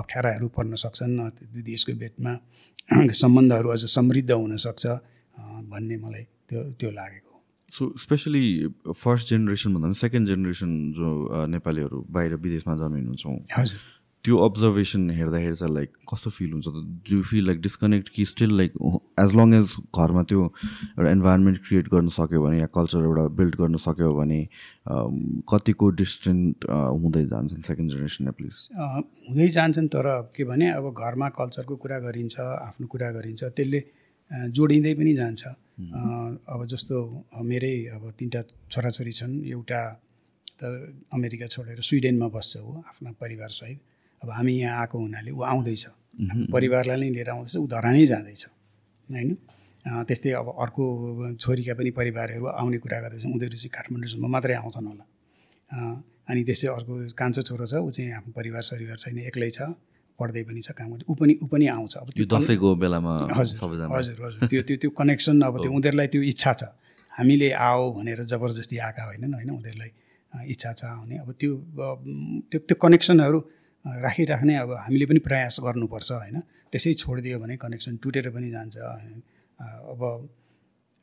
अप्ठ्याराहरू पर्न सक्छन्। दुई देशको बिचमा सम्बन्धहरू अझ समृद्ध हुनसक्छ भन्ने मलाई त्यो त्यो लागेको सो स्पेसली फर्स्ट जेनेरेसन भन्दा पनि सेकेन्ड जेनेरेसन जो नेपालीहरू बाहिर विदेशमा जन्मिनुहुन्छ हजुर। त्यो अब्जर्भेसन हेर्दाखेरि चाहिँ लाइक कस्तो फिल हुन्छ do you feel like disconnect कि still like as long as घरमा त्यो एउटा इन्भाइरोमेन्ट क्रिएट गर्न सक्यो भने या कल्चर एउटा बिल्ड गर्न सक्यो भने कतिको डिस्टेन्ट हुँदै जान्छन् सेकेन्ड जेनेरेसन एटलिस्ट अ, हुँदै जान्छन् तर के भने अब घरमा कल्चरको कुरा गरिन्छ आफ्नो कुरा गरिन्छ त्यसले जोडिँदै पनि जान्छ। अब जस्तो मेरै अब तिनवटा छोराछोरी छन् एउटा त अमेरिका छोडेर स्विडेनमा बस्छ ऊ आफ्ना परिवारसहित अब हामी यहाँ आएको हुनाले ऊ आउँदैछ। परिवारलाई नै लिएर आउँदैछ ऊ धरानै जाँदैछ होइन? त्यस्तै अब अर्को छोरीका पनि परिवारहरू आउने कुरा गर्दैछन् उनीहरू चाहिँ काठमाडौँसम्म मात्रै आउँछन् होला। अनि त्यस्तै अर्को कान्छो छोरो छ ऊ चाहिँ आफ्नो परिवार सरिवार छैन एक्लै छ पढ्दै पनि छ काम गर्दै ऊ पनि ऊ पनि आउँछ। अब यो दसैँको बेलामा हजुर हजुर हजुर। त्यो त्यो त्यो कनेक्सन अब त्यो उनीहरूलाई त्यो इच्छा छ। हामीले आओ भनेर जबरजस्ती आएका होइनन् होइन? उनीहरूलाई इच्छा छ आउने। अब त्यो त्यो त्यो कनेक्सनहरू राखिराख्ने अब हामीले पनि प्रयास गर्नुपर्छ होइन? त्यसै छोडिदियो भने कनेक्सन टुटेर पनि जान्छ अब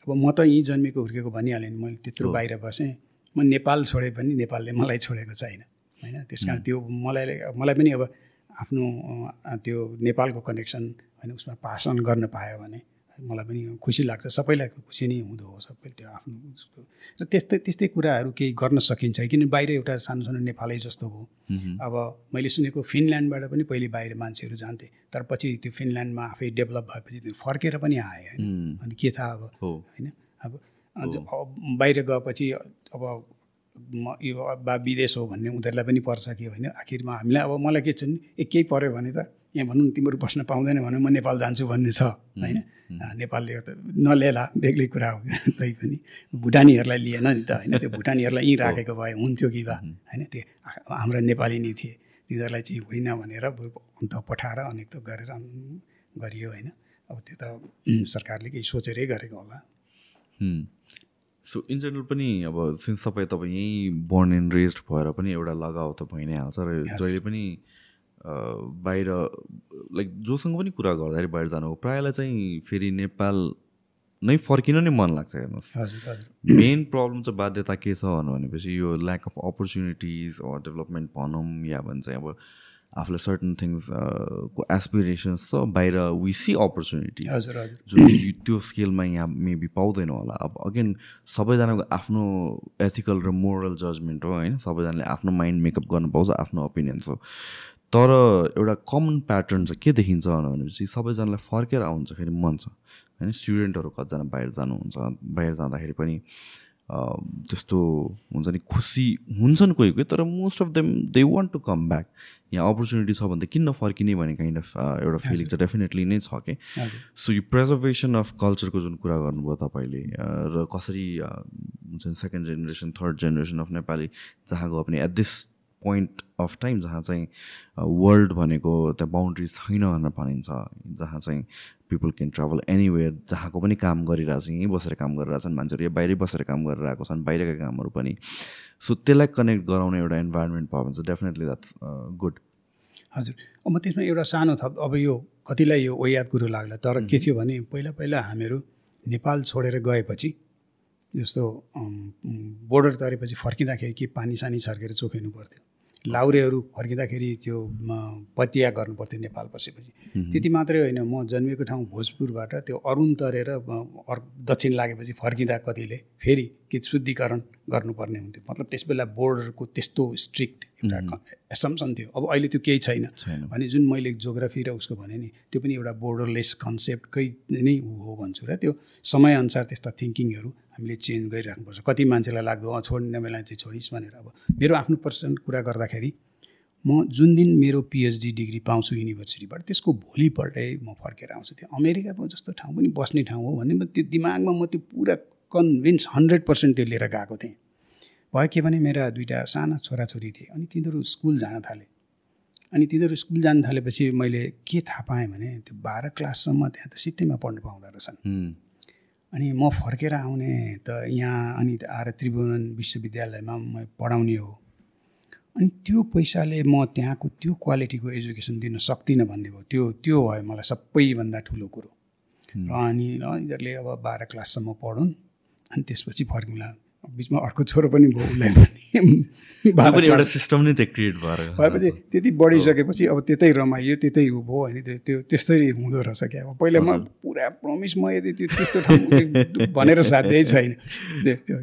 अब म त यहीँ जन्मेको हुर्केको भनिहालेँ नि मैले त्यत्रो बाहिर बसेँ। म नेपाल छोडे पनि नेपालले मलाई छोडेको छैन होइन? त्यस कारण त्यो मलाई मलाई पनि अब आफ्नो त्यो नेपालको कनेक्सन होइन उसमा पास अन गर्न पायो भने मलाई पनि खुसी लाग्छ। सबैलाई खुसी नै हुँदो हो सबै त्यो आफ्नो र त्यस्तै त्यस्तै कुराहरू केही गर्न सकिन्छ किन बाहिर एउटा सानो सानो नेपालै जस्तो हो अब मैले सुनेको फिनल्यान्डबाट पनि पहिले बाहिर मान्छेहरू जान्थे तर पछि त्यो फिनल्यान्डमा आफै डेभलप भएपछि त्यो फर्केर पनि आए होइन। अनि के थाहा अब होइन? अब बाहिर गएपछि अब म यो बा विदेश हो भन्ने उनीहरूलाई पनि पर्छ कि होइन? आखिरमा हामीलाई अब मलाई के छ नि केही पऱ्यो भने त यहाँ भनौँ न तिमीहरू बस्न पाउँदैन भने म नेपाल जान्छु भन्ने छ होइन? नेपालले त नलिएला बेग्लै कुरा हो तै पनि भुटानीहरूलाई लिएन नि त होइन? त्यो भुटानीहरूलाई यहीँ राखेको भए हुन्थ्यो कि बा होइन? त्यो हाम्रा नेपाली नै थिए तिनीहरूलाई चाहिँ होइन भनेर अन्त पठाएर अनेक त गरेर गरियो होइन? अब त्यो त सरकारले केही सोचेरै गरेको होला। सो इन जेनरल पनि अब सिन्स तपाईँ तपाईँ यहीँ बोर्न एन्ड रेस्ड भएर पनि एउटा लगाव त भइ नै हाल्छ र जहिले पनि बाहिर लाइक जोसँग पनि कुरा गर्दाखेरि बाहिर जानु प्रायःलाई चाहिँ फेरि नेपाल नै फर्किन नै मन लाग्छ हेर्नुहोस्। मेन प्रब्लम चाहिँ बाध्यता के छ भनेपछि यो ल्याक अफ अपर्च्युनिटिज डेभलपमेन्ट भनौँ या भन्छ अब आफूलाई सर्टन थिङ्स को एसपिरेसन्स छ बाहिर वी सी हजुर जुन त्यो स्केलमा यहाँ मेबी पाउँदैन होला। अब अगेन सबैजनाको आफ्नो एथिकल र मोरल जजमेन्ट हो होइन? सबैजनाले आफ्नो माइन्ड मेकअप गर्नु पाउँछ आफ्नो ओपिनियन्स हो। तर एउटा कमन प्याटर्न चाहिँ के देखिन्छ भनेपछि सबैजनालाई फर्केर चाहिँ फेरि मन छ। होइन स्टुडेन्टहरू कतिजना बाहिर जानुहुन्छ बाहिर जाँदाखेरि पनि त्यस्तो हुन्छ नि खुसी हुन्छन् कोही कोही तर most of them they want to come back यहाँ अपर्च्युनिटी छ भने त किन नफर्किने भन्ने काइन्ड अफ एउटा फिलिङ चाहिँ डेफिनेटली नै छ कि सो यो प्रेजर्भेसन अफ कल्चरको जुन कुरा गर्नुभयो तपाईँले र कसरी हुन्छ नि second generation third generation of Nepali जहाँ गयो पनि at this point of time जहाँ चाहिँ वर्ल्ड भनेको त्यहाँ बााउन्ड्री छैन भनेर भनिन्छ। जहाँ चाहिँ पिपल क्यान ट्राभल एनिवेयर जहाँको पनि काम गरिरहेको छ यहीँ बसेर काम गरिरहेछन् मान्छेहरू यहाँ बाहिरै बसेर काम गरेर आएको छन् बाहिरका कामहरू पनि। सो त्यसलाई कनेक्ट गराउने एउटा इन्भाइरोमेन्ट भयो भने चाहिँ डेफिनेटली द्याट्स गुड हजुर। अब म त्यसमा एउटा सानो थप अब यो कतिलाई यो ओयाद कुरो लाग्ला तर के थियो भने पहिला पहिला हामीहरू नेपाल छोडेर गएपछि जस्तो बोर्डर तरेपछि फर्किँदाखेरि के पानी सानी छर्केर चोखिनु पर्थ्यो। लाउरेहरू फर्किँदाखेरि त्यो पतिया गर्नु पर्थ्यो नेपाल बसेपछि। त्यति मात्रै होइन म जन्मेको ठाउँ भोजपुरबाट त्यो अरुण तरेर दक्षिण लागेपछि फर्किँदा कतिले फेरि कि शुद्धिकरण गर्नुपर्ने हुन्थ्यो। मतलब त्यस बेला बोर्डरको त्यस्तो स्ट्रिक्ट एउटा एसम्सन थियो। अब अहिले त्यो केही छैन। छैन। अनि जुन मैले जोग्राफी र उसको भने नि त्यो पनि एउटा बोर्डरलेस कन्सेप्टकै नै हो भन्छु र त्यो समयअनुसार त्यस्ता थिङ्किङहरू हामीले चेन्ज गरिराख्नुपर्छ। कति मान्छेलाई लाग्दो अँ छोड्ने बेला चाहिँ छोडिस् भनेर। अब मेरो आफ्नो पर्सेन्ट कुरा गर्दाखेरि म जुन दिन मेरो पिएचडी डिग्री पाउँछु युनिभर्सिटीबाट त्यसको भोलिपल्टै म फर्केर आउँछु। त्यो अमेरिकाको जस्तो ठाउँ पनि बस्ने ठाउँ हो भन्ने म त्यो दिमागमा म त्यो पुरा कन्भिन्स हन्ड्रेड पर्सेन्ट त्यो लिएर गएको थिएँ। भयो के भने मेरा दुइटा साना छोराछोरी थिए अनि तिनीहरू स्कुल जान थाले। अनि तिनीहरू स्कुल जान थालेपछि मैले के थाहा पाएँ भने त्यो बाह्र क्लाससम्म त्यहाँ त सित्तैमा पढ्नु पाउँदो रहेछन्। अनि म फर्केर आउने त यहाँ अनि आएर त्रिभुवन विश्वविद्यालयमा म पढाउने हो। अनि त्यो पैसाले म त्यहाँको त्यो क्वालिटीको एजुकेसन दिन सक्दिनँ भन्ने भयो। त्यो त्यो भयो मलाई सबैभन्दा ठुलो कुरो। र अनि यिनीहरूले अब बाह्र क्लाससम्म पढुन् अनि त्यसपछि फर्किउँला बिचमा अर्को छोरो पनि भयो उसलाई पनि त्यो एउटा सिस्टम नै त्यहाँ क्रिएट भएर भएपछि त्यति बढिसकेपछि अब त्यतै रमाइयो त्यतै उ भयो होइन त्यो त्यो त्यस्तै हुँदो रहेछ क्या। अब पहिला म पुरा प्रमिस म यदि त्यो त्यस्तो ठाउँ भनेर साध्यै छैन। त्यो- त्यो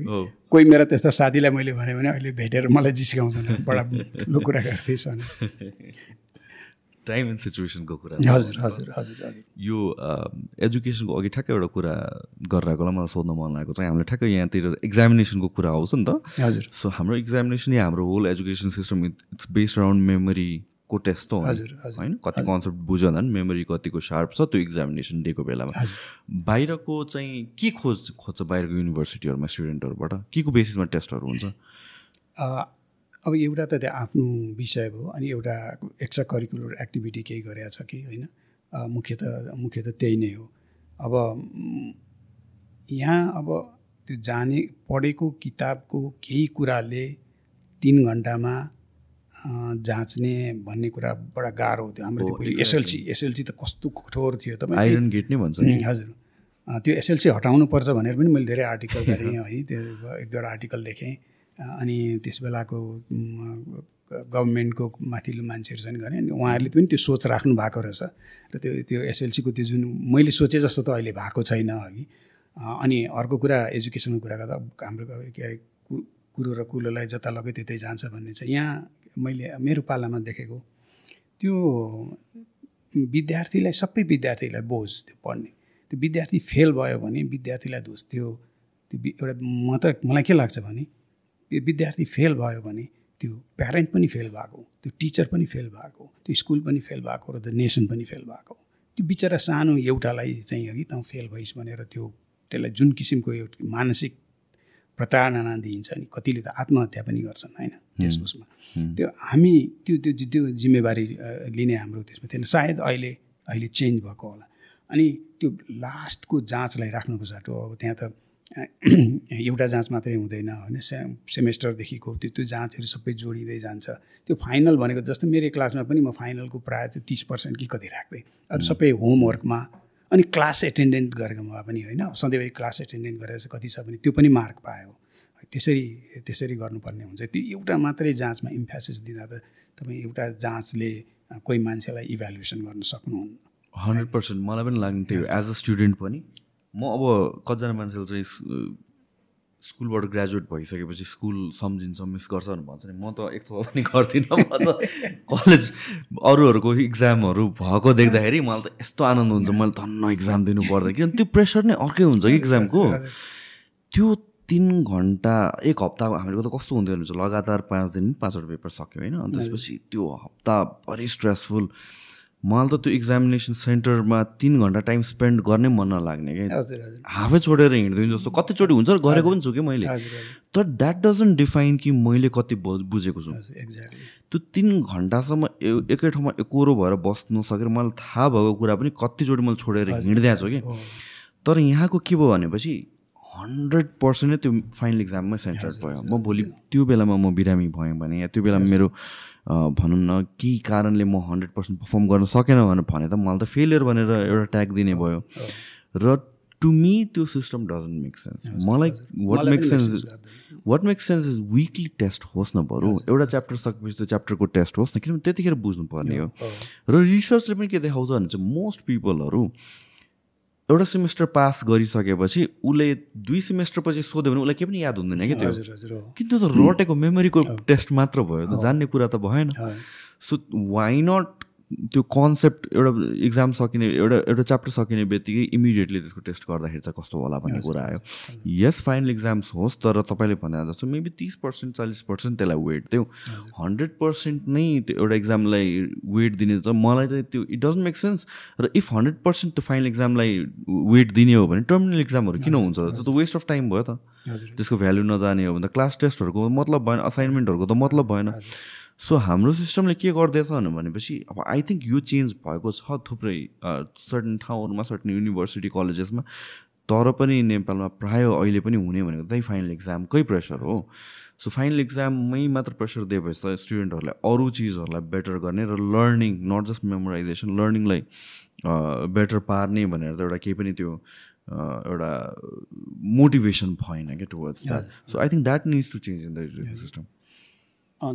कोही मेरा त्यस्ता साथीलाई मैले भने अहिले भेटेर मलाई जिस्काउँछन् बडा ठुलो कुरा गर्दैछु। भने टाइम एन्ड सिचुएसनको कुरा हजुर हजुर हजुर हजुर। यो एजुकेसनको अघि ठ्याक्कै एउटा कुरा गरिरहेकोलाई मलाई सोध्न मन लागेको चाहिँ हामीले ठ्याक्कै यहाँतिर एक्जामिनेसनको कुरा आउँछ नि त। हजुर। सो हाम्रो एक्जामिनेसन या हाम्रो whole education system it's based around मेमोरीको test हो। हजुर, हजुर, होइन? कति कन्सेप्ट बुझ्दा नि मेमोरी कतिको सार्प छ त्यो एक्जामिनेसन दिएको बेलामा। बाहिरको चाहिँ के खोज खोज्छ बाहिरको युनिभर्सिटीहरूमा स्टुडेन्टहरूबाट के को बेसिसमा टेस्टहरू हुन्छ? अब एउटा त त्यो आफ्नो विषय भयो अनि एउटा एक्स्ट्रा करिकुलर एक्टिभिटी केही गरेका छ कि होइन? मुख्य त मुख्य त त्यही नै हो। अब यहाँ अब त्यो जाने पढेको किताबको केही कुराले तिन घन्टामा जाँच्ने भन्ने कुरा बडा गाह्रो थियो। हाम्रो त्यो पहिले. एसएलसी एसएलसी त कस्तो कठोर थियो। तपाईँ गेट नै भन्छ हजुर। त्यो एसएलसी हटाउनुपर्छ भनेर पनि मैले धेरै आर्टिकल गरेँ है। त्यो एक दुईवटा आर्टिकल लेखेँ अनि त्यस बेलाको गभर्मेन्टको माथिल्लो मान्छेहरू छन् भने अनि उहाँहरूले पनि त्यो सोच राख्नु भएको रहेछ। र त्यो त्यो एसएलसीको त्यो जुन मैले सोचेँ जस्तो त अहिले भएको छैन अघि। अनि अर्को कुरा एजुकेसनको कुरा गर्दा हाम्रो के अरे कुरो र कुलोलाई जता लग्यो त्यतै जान्छ भन्ने छ यहाँ मैले मेरो पालामा देखेको त्यो विद्यार्थीलाई सबै विद्यार्थीलाई बोझ त्यो पढ्ने। त्यो विद्यार्थी फेल भयो भने विद्यार्थीलाई दोष त्यो त्यो एउटा म त मलाई के लाग्छ भने त्यो विद्यार्थी फेल भयो भने त्यो प्यारेन्ट पनि फेल भएको त्यो टिचर पनि फेल भएको त्यो स्कुल पनि फेल भएको र द नेसन पनि फेल भएको। त्यो बिचरा सानो एउटालाई चाहिँ अघि त फेल भइस् भनेर त्यो त्यसलाई जुन किसिमको एउटा मानसिक प्रताडना दिइन्छ नि कतिले त आत्महत्या पनि गर्छन् होइन? त्यस उसमा त्यो हामी त्यो त्यो त्यो जिम्मेवारी लिने हाम्रो त्यसमा थिएन। सायद अहिले अहिले चेन्ज भएको होला। अनि त्यो लास्टको जाँचलाई राख्नुको साटो अब त्यहाँ त एउटा जाँच मात्रै हुँदैन होइन? से सेमेस्टरदेखिको त्यो त्यो जाँचहरू सबै जोडिँदै जान्छ। त्यो फाइनल भनेको जस्तो मेरो क्लासमा पनि म फाइनलको प्रायः चाहिँ तिस पर्सेन्ट कि कति राख्दै। अरू सबै होमवर्कमा अनि क्लास एटेन्डेन्ट गरेकोमा पनि होइन? सधैँभरि क्लास एटेन्डेन्ट गरेर चाहिँ कति छ भने त्यो पनि मार्क पायो। त्यसरी त्यसरी गर्नुपर्ने हुन्छ। त्यो एउटा मात्रै जाँचमा इम्फेसिस दिँदा त तपाईँ एउटा जाँचले कोही मान्छेलाई इभ्यालुएसन गर्न सक्नुहुन्न। Hundred percent. मलाई पनि लाग्ने थियो एज अ स्टुडेन्ट पनि म अब कतिजना मान्छेले चाहिँ स्कुलबाट ग्रेजुएट भइसकेपछि स्कुल सम्झिन्छ मिस गर्छ भनेर भन्छ नि म त एक थोपा पनि गर्दिनँ म त कलेज अरूहरूको इक्जामहरू भएको देख्दाखेरि मलाई त यस्तो आनन्द हुन्छ मैले धन्न इक्जाम दिनु पर्दा किनभने त्यो प्रेसर नै अर्कै हुन्छ कि इक्जामको। त्यो तिन घन्टा एक हप्ता हामीहरूको त कस्तो हुन्थ्यो भने चाहिँ लगातार पाँच दिन पाँचवटा पेपर सक्यो होइन अनि त्यसपछि त्यो हप्ताभरि स्ट्रेसफुल मलाई त त्यो इक्जामिनेसन सेन्टरमा तिन घन्टा टाइम स्पेन्ड गर्ने मन नलाग्ने क्या हाफै छोडेर हिँड्दिनु जस्तो कतिचोटि हुन्छ र गरेको पनि छु कि मैले? तर द्याट डजन्ट डिफाइन कि मैले कति बुझेको छु। त्यो तिन घन्टासम्म एकै ठाउँमा एकोरो भएर बस्नु सकेर मलाई थाहा भएको कुरा पनि कतिचोटि मैले छोडेर हिँडिदिएको छु कि? तर यहाँको के भयो भनेपछि हन्ड्रेड पर्सेन्ट नै त्यो फाइनल इक्जाममै सेन्टर भयो। म भोलि त्यो बेलामा म बिरामी भएँ भने या त्यो बेलामा मेरो भनौँ न केही कारणले म हन्ड्रेड पर्सेन्ट पर्फर्म गर्न सकेन भनेर भने त मलाई त फेलियर भनेर एउटा ट्याग दिने भयो। र टु मी त्यो सिस्टम डजन्ट मेक सेन्स मलाई what make sense what make sense is weekly test होस् न बरु। एउटा च्याप्टर सकेपछि त्यो च्याप्टरको टेस्ट होस् न किनभने त्यतिखेर बुझ्नुपर्ने हो। र रिसर्चले पनि के देखाउँछ भने चाहिँ मोस्ट पिपलहरू एउटा सेमेस्टर पास गरिसकेपछि उसले दुई सेमेस्टर पछि सोध्यो भने उसलाई केही पनि याद हुँदैन कि त्यो? किन त्यो त रटेको मेमोरीको टेस्ट मात्र भयो त जान्ने कुरा त भएन। सो वाइ नट त्यो कन्सेप्ट एउटा इक्जाम सकिने एउटा एउटा च्याप्टर सकिने बित्तिकै इमिडिएटली त्यसको टेस्ट गर्दाखेरि चाहिँ कस्तो होला भन्ने कुरा आयो। यस फाइनल इक्जाम्स होस् तर तपाईँले भने जस्तो मेबी तिस पर्सेन्ट चालिस पर्सेन्ट त्यसलाई वेट दियो हन्ड्रेड पर्सेन्ट नै त्यो एउटा इक्जामलाई वेट दिने चाहिँ मलाई चाहिँ त्यो इट डजन्ट मेक सेन्स र इफ हन्ड्रेड पर्सेन्ट त्यो फाइनल इक्जामलाई वेट दिने हो भने टर्मिनल इक्जामहरू किन हुन्छ? त्यो त वेस्ट अफ टाइम भयो त। त्यसको भ्याल्यु नजाने हो भने त क्लास टेस्टहरूको मतलब भएन असाइनमेन्टहरूको त मतलब भएन। सो हाम्रो सिस्टमले के गर्दैछ भनेपछि अब आई थिङ्क यो चेन्ज भएको छ थुप्रै सर्टन ठाउँहरूमा सर्टन युनिभर्सिटी कलेजेसमा तर पनि नेपालमा प्राय अहिले पनि हुने भनेको त्यही फाइनल इक्जामकै प्रेसर हो। सो फाइनल इक्जाममै मात्र प्रेसर दिएपछि त स्टुडेन्टहरूलाई अरू चिजहरूलाई बेटर गर्ने र लर्निङ नट जस्ट मेमोराइजेसन लर्निङलाई बेटर पार्ने भनेर त एउटा केही पनि त्यो एउटा मोटिभेसन भएन क्या towards so I think that needs to change in the education system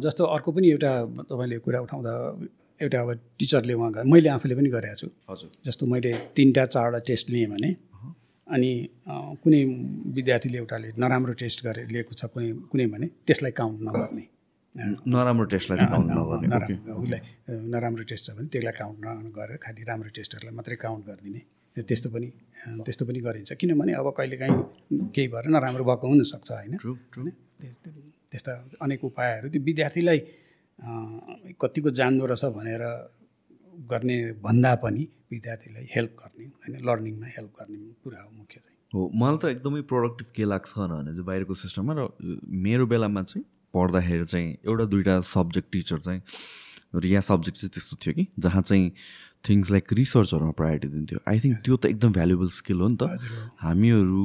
जस्तो अर्को पनि एउटा तपाईँले कुरा उठाउँदा एउटा अब टिचरले उहाँ मैले आफूले पनि गरेको छु। हजुर। जस्तो मैले तिनवटा चारवटा टेस्ट लिएँ भने अनि कुनै विद्यार्थीले एउटाले नराम्रो टेस्ट गरे लिएको छ कुनै कुनै भने त्यसलाई काउन्ट नगर्ने। नराम्रो टेस्टलाई उसलाई नराम्रो टेस्ट छ भने त्यसलाई काउन्ट नगरेर खालि राम्रो टेस्टहरूलाई मात्रै काउन्ट गरिदिने। त्यस्तो पनि त्यस्तो पनि गरिन्छ। किनभने अब कहिलेकाहीँ केही भएर नराम्रो भएको हुनसक्छ होइन? त्यस्ता अनेक उपायहरू त्यो विद्यार्थीलाई कतिको जान्दो रहेछ भनेर गर्ने भन्दा पनि विद्यार्थीलाई हेल्प गर्ने होइन लर्निङमा हेल्प गर्ने कुरा हो मुख्य चाहिँ। हो मलाई त एकदमै प्रोडक्टिभ के लाग्छ भने चाहिँ बाहिरको सिस्टममा र मेरो बेलामा चाहिँ पढ्दाखेरि चाहिँ एउटा दुइटा सब्जेक्ट टिचर चाहिँ र यहाँ सब्जेक्ट चाहिँ त्यस्तो थियो कि जहाँ चाहिँ थिङ्स लाइक रिसर्चहरूमा प्रायोरिटी दिन्थ्यो आई थिङ्क त्यो त एकदम भ्यालुएबल स्किल हो नि त। हामीहरू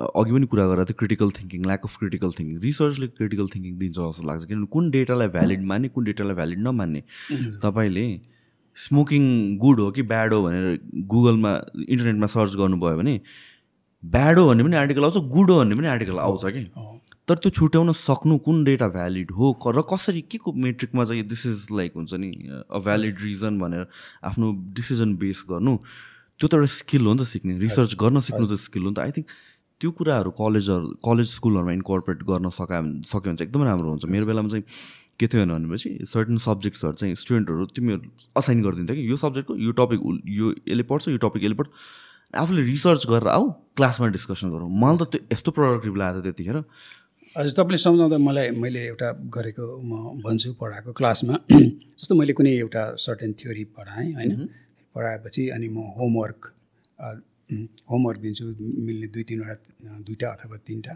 अघि पनि कुरा गरेर थियो critical thinking lack of critical thinking रिसर्चले critical thinking दिन्छ जस्तो लाग्छ। किनभने कुन डेटालाई भ्यालिड मान्ने कुन डेटालाई भ्यालिड नमान्ने तपाईँले स्मोकिङ गुड हो कि ब्याड हो भनेर गुगलमा इन्टरनेटमा सर्च गर्नुभयो भने ब्याड हो भन्ने पनि आर्टिकल आउँछ गुड हो भन्ने पनि आर्टिकल आउँछ कि? तर त्यो छुट्याउन सक्नु कुन डेटा भ्यालिड हो? र कसरी के को मेट्रिकमा चाहिँ दिस इज लाइक हुन्छ नि अ भ्यालिड रिजन भनेर आफ्नो डिसिजन बेस गर्नु? त्यो त एउटा स्किल हो नि त सिक्ने। रिसर्च गर्न सिक्नु त स्किल हो नि त। आई थिङ्क त्यो कुराहरू कलेजहरू कलेज स्कुलहरूमा इन्कर्पोरेट गर्न भने सक्यो भने चाहिँ एकदमै राम्रो हुन्छ। मेरो बेलामा चाहिँ के थियो भनेपछि सर्टन सब्जेक्ट्सहरू चाहिँ स्टुडेन्टहरू तिमीहरू असाइन गरिदिन्थ्यो कि यो सब्जेक्टको यो टपिक यो यसले पढ्छ यो टपिक यसले पढ्छ। आफूले रिसर्च गरेर आऊ क्लासमा डिस्कसन गरौँ। मलाई त त्यो यस्तो प्रोडक्टिभ लाग्यो त्यतिखेर। हजुर तपाईँले सम्झाउँदा मलाई मैले एउटा गरेको म भन्छु पढाएको क्लासमा। जस्तो मैले कुनै एउटा सर्टेन थ्योरी पढाएँ होइन? पढाएपछि अनि म होमवर्क होमवर्क दिन्छु मिल्ने दुई तिनवटा दुईवटा अथवा तिनवटा।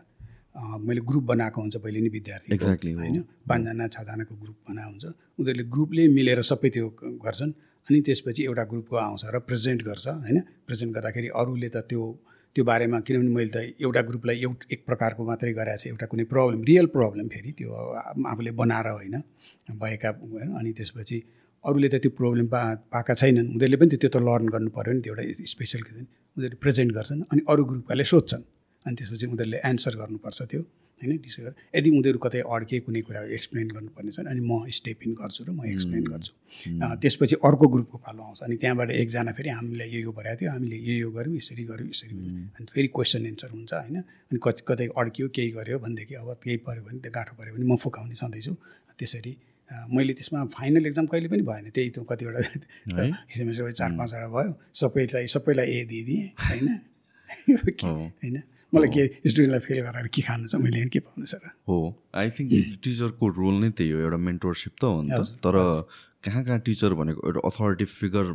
मैले ग्रुप बनाएको हुन्छ पहिले नै विद्यार्थी हो। होइन? पाँचजना छजनाको ग्रुप बनाएको हुन्छ। उनीहरूले ग्रुपले मिलेर सबै त्यो गर्छन्। अनि त्यसपछि एउटा ग्रुपको आउँछ र प्रेजेन्ट गर्छ होइन? प्रेजेन्ट गर्दाखेरि अरूले त त्यो त्यो बारेमा किनभने मैले त एउटा ग्रुपलाई एउटा एक प्रकारको मात्रै गराएको छु एउटा कुनै प्रब्लम रियल प्रब्लम फेरि त्यो आफूले बनाएर होइन भएका अनि त्यसपछि अरूले त त्यो प्रब्लम पा पाएका छैनन् उनीहरूले पनि त्यो त लर्न गर्नु पऱ्यो नि त्यो एउटा स्पेसल उनीहरूले प्रेजेन्ट गर्छन् अनि अरू ग्रुपकाले सोध्छन् अनि त्यसपछि उनीहरूले एन्सर गर्नुपर्छ त्यो। होइन गरेर। यदि उनीहरू कतै अड्के कुनै कुरा एक्सप्लेन गर्नुपर्ने छ अनि म स्टेप इन गर्छु र म एक्सप्लेन गर्छु। त्यसपछि अर्को ग्रुपको पालो आउँछ अनि त्यहाँबाट एकजना फेरि हामीलाई यो यो भराएको थियो हामीले यो यो गऱ्यौँ यसरी गऱ्यौँ यसरी अनि फेरि क्वेसन एन्सर हुन्छ होइन? अनि कति कतै अड्कियो केही गऱ्यो भनेदेखि अब केही पऱ्यो भने त्यो गाँठो पऱ्यो भने म फुकाउने छँदैछु। त्यसरी मैले त्यसमा फाइनल एक्जाम कहिले पनि भएन त्यही त कतिवटा सेमेस्टर चार पाँचवटा भयो सबैलाई सबैलाई ए दिइदिएँ होइन। होइन? मलाई के स्टुडेन्टलाई फेल गराएर के खानु छ मैले के पाउनु छ र? हो आई थिङ्क टिचरको रोल नै त्यही हो एउटा मेन्टरसिप त हो नि त। तर कहाँ कहाँ टिचर भनेको एउटा अथोरिटी फिगर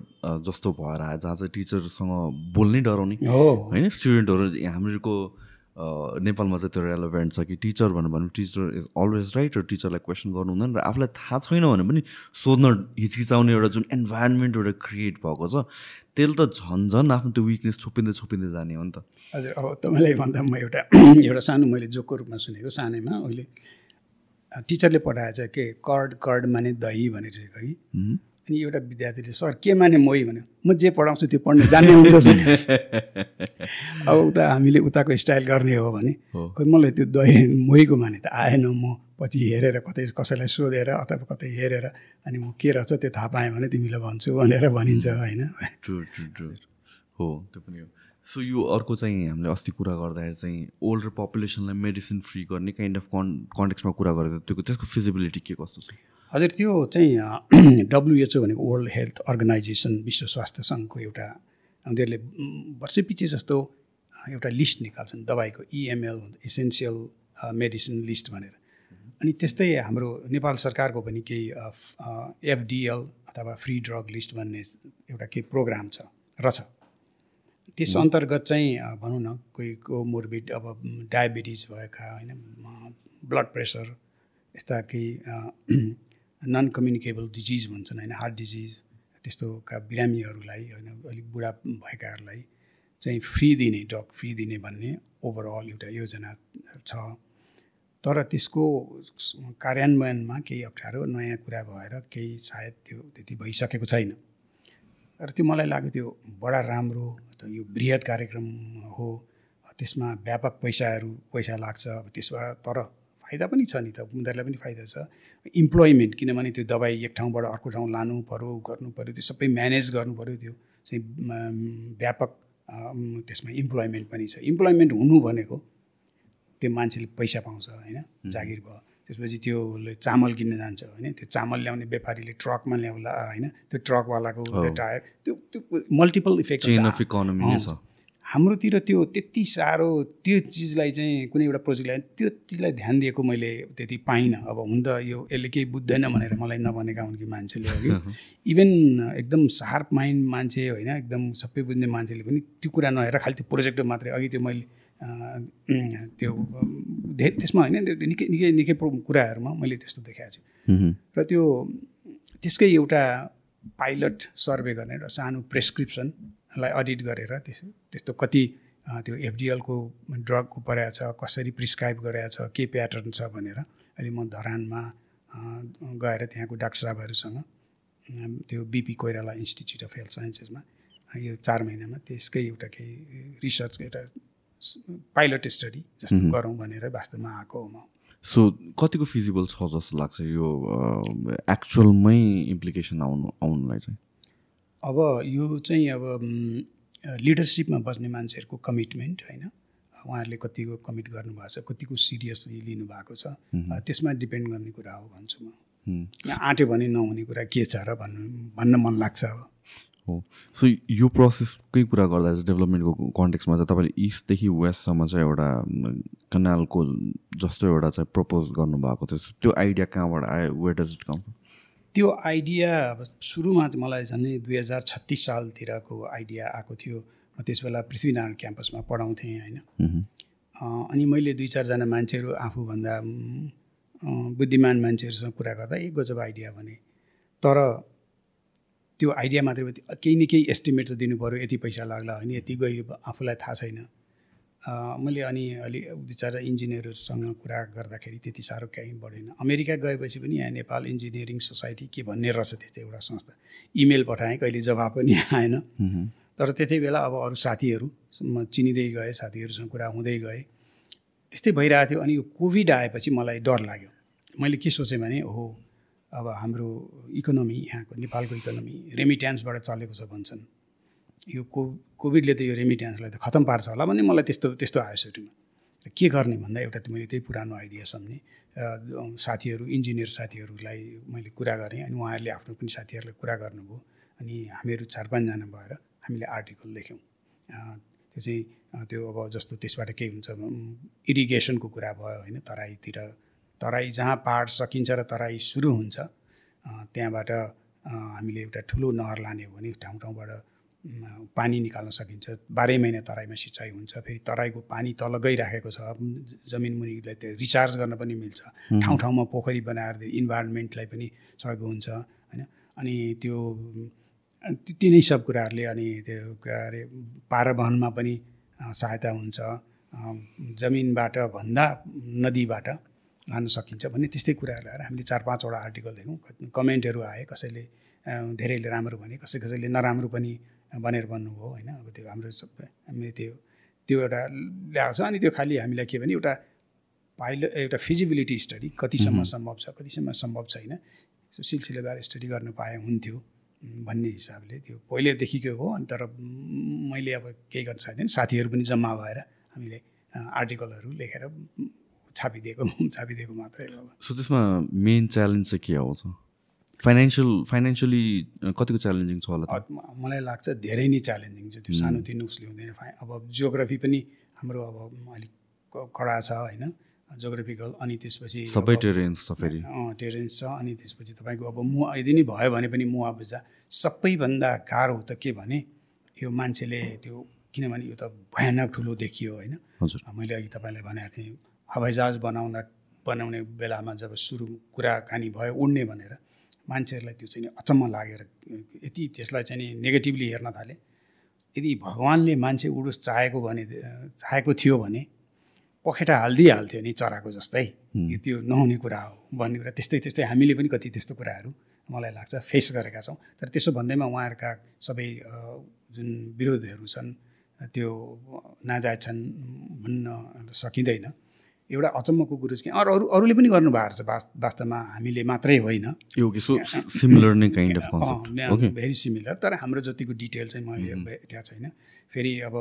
जस्तो भएर आयो जहाँ चाहिँ टिचरसँग बोल्नै डराउने। हो। होइन स्टुडेन्टहरू हामीहरूको अ, नेपालमा चाहिँ त्यो रेलोभेन्ट छ कि टिचर भन्नु भने टिचर इज अलवेज राइट र टिचरलाई क्वेसन गर्नु हुँदैन र आफूलाई थाहा छैन भने पनि सोध्न हिचकिचाउने एउटा जुन इन्भाइरोमेन्ट एउटा क्रिएट भएको छ त्यसले त झन् झन् आफ्नो त्यो विकनेस छोपिँदै छोपिँदै जाने हो नि त हजुर अब तपाईँलाई भन्दा म एउटा एउटा सानो मैले जोकको रूपमा सुनेको सानैमा अहिले टिचरले पठाएछ के कर्ड कर्ड माने दही भनेर कि. अनि एउटा विद्यार्थीले सर के माने मोही भन्यो? म जे पढाउँछु त्यो पढ्ने जान्ने हुन्छ अब उता हामीले उताको स्टाइल गर्ने हो भने। खोइ मलाई त्यो दही मोहीको माने त आएन म पछि हेरेर कतै कसैलाई सोधेर अथवा कतै हेरेर अनि म के रहेछ त्यो थाहा पाएँ भने तिमीलाई भन्छु भनेर भनिन्छ होइन। हो त्यो पनि हो। सो यो अर्को चाहिँ हामीले अस्ति कुरा गर्दाखेरि चाहिँ ओल्डर पपुलेसनलाई मेडिसिन फ्री गर्ने काइन्ड अफ कन् कन्टेक्समा कुरा गरेको त्यो त्यसको फिजिबिलिटी के कस्तो छ? हजुर त्यो चाहिँ डब्लुएचओ भनेको वर्ल्ड हेल्थ अर्गनाइजेसन विश्व स्वास्थ्य सङ्घको एउटा उनीहरूले वर्षै पछि जस्तो एउटा लिस्ट निकाल्छन् दबाईको इएमएल इसेन्सियल मेडिसिन लिस्ट भनेर। अनि त्यस्तै हाम्रो नेपाल सरकारको पनि केही एफडिएल अथवा फ्री ड्रग लिस्ट भन्ने एउटा केही प्रोग्राम छ र छ। त्यस अन्तर्गत चाहिँ भनौँ न कोही कोमोर्बिड अब डायबिटिज भएका होइन ब्लड प्रेसर यस्ता केही नन कम्युनिकेबल डिजिज भन्छन् होइन हार्ट डिजिज त्यस्तोका बिरामीहरूलाई होइन अलिक बुढा भएकाहरूलाई चाहिँ फ्री दिने ड्रग फ्री दिने भन्ने ओभरअल एउटा योजना छ। तर त्यसको कार्यान्वयनमा केही अप्ठ्यारो नयाँ कुरा भएर केही सायद त्यो त्यति भइसकेको छैन। र त्यो मलाई लाग्यो त्यो बडा राम्रो यो बृहत कार्यक्रम हो त्यसमा व्यापक पैसाहरू पैसा लाग्छ अब त्यसबाट तर फाइदा पनि छ नि त उनीहरूलाई पनि फाइदा छ। इम्प्लोइमेन्ट किनभने त्यो दबाई एक ठाउँबाट अर्को ठाउँ लानु पऱ्यो गर्नु पऱ्यो त्यो सबै म्यानेज गर्नु पऱ्यो त्यो। चाहिँ व्यापक त्यसमा इम्प्लोइमेन्ट पनि छ। इम्प्लोइमेन्ट हुनु भनेको त्यो मान्छेले पैसा पाउँछ होइन? जागिर भयो। त्यसपछि त्योले चामल किन्न जान्छ होइन? त्यो चामल ल्याउने व्यापारीले ट्रकमा ल्याउला होइन? त्यो ट्रकवालाको त्यो टायर त्यो त्यो मल्टिपल इफेक्ट इकोनोमी छ। हाम्रोतिर त्यो त्यति साह्रो त्यो चिजलाई चाहिँ कुनै एउटा प्रोजेक्टलाई त्यो चिजलाई ध्यान दिएको मैले त्यति पाइनँ। अब हुन त यो यसले केही बुझ्दैन भनेर मलाई नभनेका हुन् कि मान्छेले हो कि। इभन एकदम सार्प माइन्ड मान्छे होइन एकदम सबै बुझ्ने मान्छेले पनि त्यो कुरा नहेरेर खालि त्यो प्रोजेक्ट मात्रै अघि त्यो मैले त्यो धेरै त्यसमा होइन निकै निकै निकै कुराहरूमा मैले त्यस्तो देखाएको छु। र त्यो त्यसकै एउटा पाइलट सर्वे गर्ने एउटा सानो प्रेसक्रिप्सनलाई अडिट गरेर त्यस त्यस्तो कति त्यो एफडिएलको ड्रगको परेको छ कसरी प्रिस्क्राइब गरेको छ के प्याटर्न छ भनेर अहिले म धरानमा गएर त्यहाँको डाक्टर साहबहरूसँग त्यो BP Koirala institute of health साइन्सेसमा यो चार महिनामा त्यसकै एउटा केही रिसर्चको एउटा पाइलट स्टडी जस्तो गरौँ भनेर वास्तवमा आएको हो म। सो कतिको फिजिबल छ जस्तो लाग्छ यो एक्चुअलमै इम्प्लिकेसन आउनु आउनुलाई चाहिँ? अब यो चाहिँ अब लिडरसिपमा बस्ने मान्छेहरूको कमिटमेन्ट होइन। उहाँहरूले कतिको कमिट गर्नुभएको छ कतिको सिरियसली लिनुभएको छ। त्यसमा डिपेन्ड गर्ने कुरा हो भन्छु म। आँट्यो भने नहुने कुरा के छ र भन्नु भन्न मन लाग्छ अब। हो। सो यो प्रोसेसकै कुरा गर्दा चाहिँ डेभलपमेन्टको कन्टेक्समा चाहिँ तपाईँले इस्टदेखि वेस्टसम्म चाहिँ एउटा कनालको जस्तो एउटा चाहिँ प्रपोज गर्नुभएको थियो। त्यो आइडिया कहाँबाट आयो वेयर डज इट कम त्यो आइडिया अब सुरुमा मलाई झन् दुई हजार छत्तिस सालतिरको आइडिया आएको थियो। म त्यस बेला पृथ्वीनारायण क्याम्पसमा पढाउँथेँ होइन। अनि मैले दुई चारजना मान्छेहरू आफूभन्दा बुद्धिमान मान्छेहरूसँग कुरा गर्दा एक गजब आइडिया भने तर त्यो आइडिया मात्रै केही न केही एस्टिमेट त दिनु पऱ्यो यति पैसा लाग्ला होइन यति गहिरो आफूलाई थाहा छैन। मैले अनि अलि दुई चारवटा इन्जिनियरहरूसँग कुरा गर्दाखेरि त्यति साह्रो केही बढेन। अमेरिका गएपछि पनि यहाँ नेपाल इन्जिनियरिङ सोसाइटी के भन्ने रहेछ त्यस्तै एउटा संस्था। इमेल पठाएँ कहिले जवाब पनि आएन। तर त्यति बेला अब अरू साथीहरू म चिनिँदै गएँ साथीहरूसँग कुरा हुँदै गएँ। त्यस्तै भइरहेको थियो अनि यो कोभिड आएपछि मलाई डर लाग्यो। मैले के सोचेँ भने ओहो अब हाम्रो इकोनोमी यहाँको नेपालको इकोनोमी रेमिट्यान्सबाट चलेको छ भन्छन्। यो को कोभिडले त यो रेमिट्यान्सलाई त खतम पार्छ होला भन्ने मलाई त्यस्तो त्यस्तो आयो सुरुमा। के गर्ने भन्दा एउटा त मैले त्यही पुरानो आइडिया सम्झेँ। साथीहरू इन्जिनियर साथीहरूलाई मैले कुरा गरेँ अनि उहाँहरूले आफ्नो पनि साथीहरूलाई कुरा गर्नुभयो अनि हामीहरू चार पाँचजना भएर हामीले आर्टिकल लेख्यौँ। त्यो चाहिँ त्यो अब जस्तो त्यसबाट के हुन्छ इरिगेसनको कुरा भयो होइन तराईतिर तराई जहाँ पाहाड सकिन्छ र तराई सुरु हुन्छ त्यहाँबाट हामीले एउटा ठुलो नहर लाने हो भने ठाउँ ठाउँबाट पानी निकाल्न सकिन्छ। बाह्रै महिना तराईमा सिँचाइ हुन्छ फेरि तराईको पानी तल गइराखेको छ। जमिन मुनिलाई त्यो रिचार्ज गर्न पनि मिल्छ। ठाउँ ठाउँमा पोखरी बनाएर इन्भाइरोमेन्टलाई पनि सहयोग हुन्छ होइन? अनि त्यो ती ती नै सब कुराहरूले अनि त्यो के अरे पारवहनमा पनि सहायता हुन्छ। जमिनबाट भन्दा नदीबाट लान सकिन्छ भन्ने त्यस्तै कुराहरू आएर हामीले चार पाँचवटा आर्टिकल कति- कमेन्टहरू आए कसैले धेरैले राम्रो भने कसै कसैले नराम्रो पनि भनेर भन्नुभयो होइन? अब त्यो हाम्रो सबै हामीले त्यो त्यो एउटा ल्याएको छ। अनि त्यो खालि हामीलाई के भने एउटा पाइलट एउटा फिजिबिलिटी स्टडी कतिसम्म सम्भव छ कतिसम्म सम्भव छैन। सो सिलसिलेबार स्टडी गर्न पाए हुन्थ्यो भन्ने हिसाबले त्यो पहिलेदेखिको हो। अनि तर मैले अब केही गर्न सक्दैन साथीहरू पनि जम्मा भएर हामीले आर्टिकलहरू लेखेर छापिदिएको छापिदिएको मात्रै हो अब। सो त्यसमा मेन च्यालेन्ज चाहिँ के आउँछ फाइनेन्सियल फाइनेन्सियली कतिको च्यालेन्जिङ छ होला? अब म- मलाई लाग्छ धेरै नै च्यालेन्जिङ छ त्यो सानोतिनो उसले हुँदैन। अब जियोग्राफी पनि हाम्रो अब अलिक कडा छ होइन जियोग्राफिकल अनि त्यसपछि सबै अब- टेरेन्स छ फेरि। टेरेन्स छ अनि त्यसपछि तपाईँको अब मुवा यदि नै भयो भने पनि मुआवजा सबैभन्दा गाह्रो त के भने यो मान्छेले त्यो किनभने यो त भयानक ठुलो देखियो होइन। मैले अघि तपाईँलाई भनेको थिएँ हवाईजहाज बनाउँदा बनाउने बेलामा जब सुरु कुराकानी भयो उड्ने भनेर मान्छेहरूलाई त्यो चाहिँ अचम्म लागेर यति त्यसलाई चाहिँ नेगेटिभली हेर्न थाले। यदि भगवान्ले मान्छे उडोस् चाहेको भने चाहेको थियो भने पखेटा हालिदिइहाल्थ्यो नि चराको जस्तै। यो त्यो नहुने कुरा हो भन्ने कुरा। त्यस्तै त्यस्तै हामीले पनि कति त्यस्तो कुराहरू मलाई लाग्छ फेस गरेका छौँ। तर त्यसो भन्दैमा उहाँहरूका सबै जुन विरोधहरू छन् त्यो नाजायज छन् भन्न सकिँदैन। एउटा अचम्मको कुरो चाहिँ अरू अरू अरूले पनि गर्नुभएको छ वास- वास्तवमा हामीले मात्रै होइन। सिमिलर नै काइन्ड अफ भेरी सिमिलर तर हाम्रो जतिको डिटेल चाहिँ म यो भेटेको छैन। फेरि अब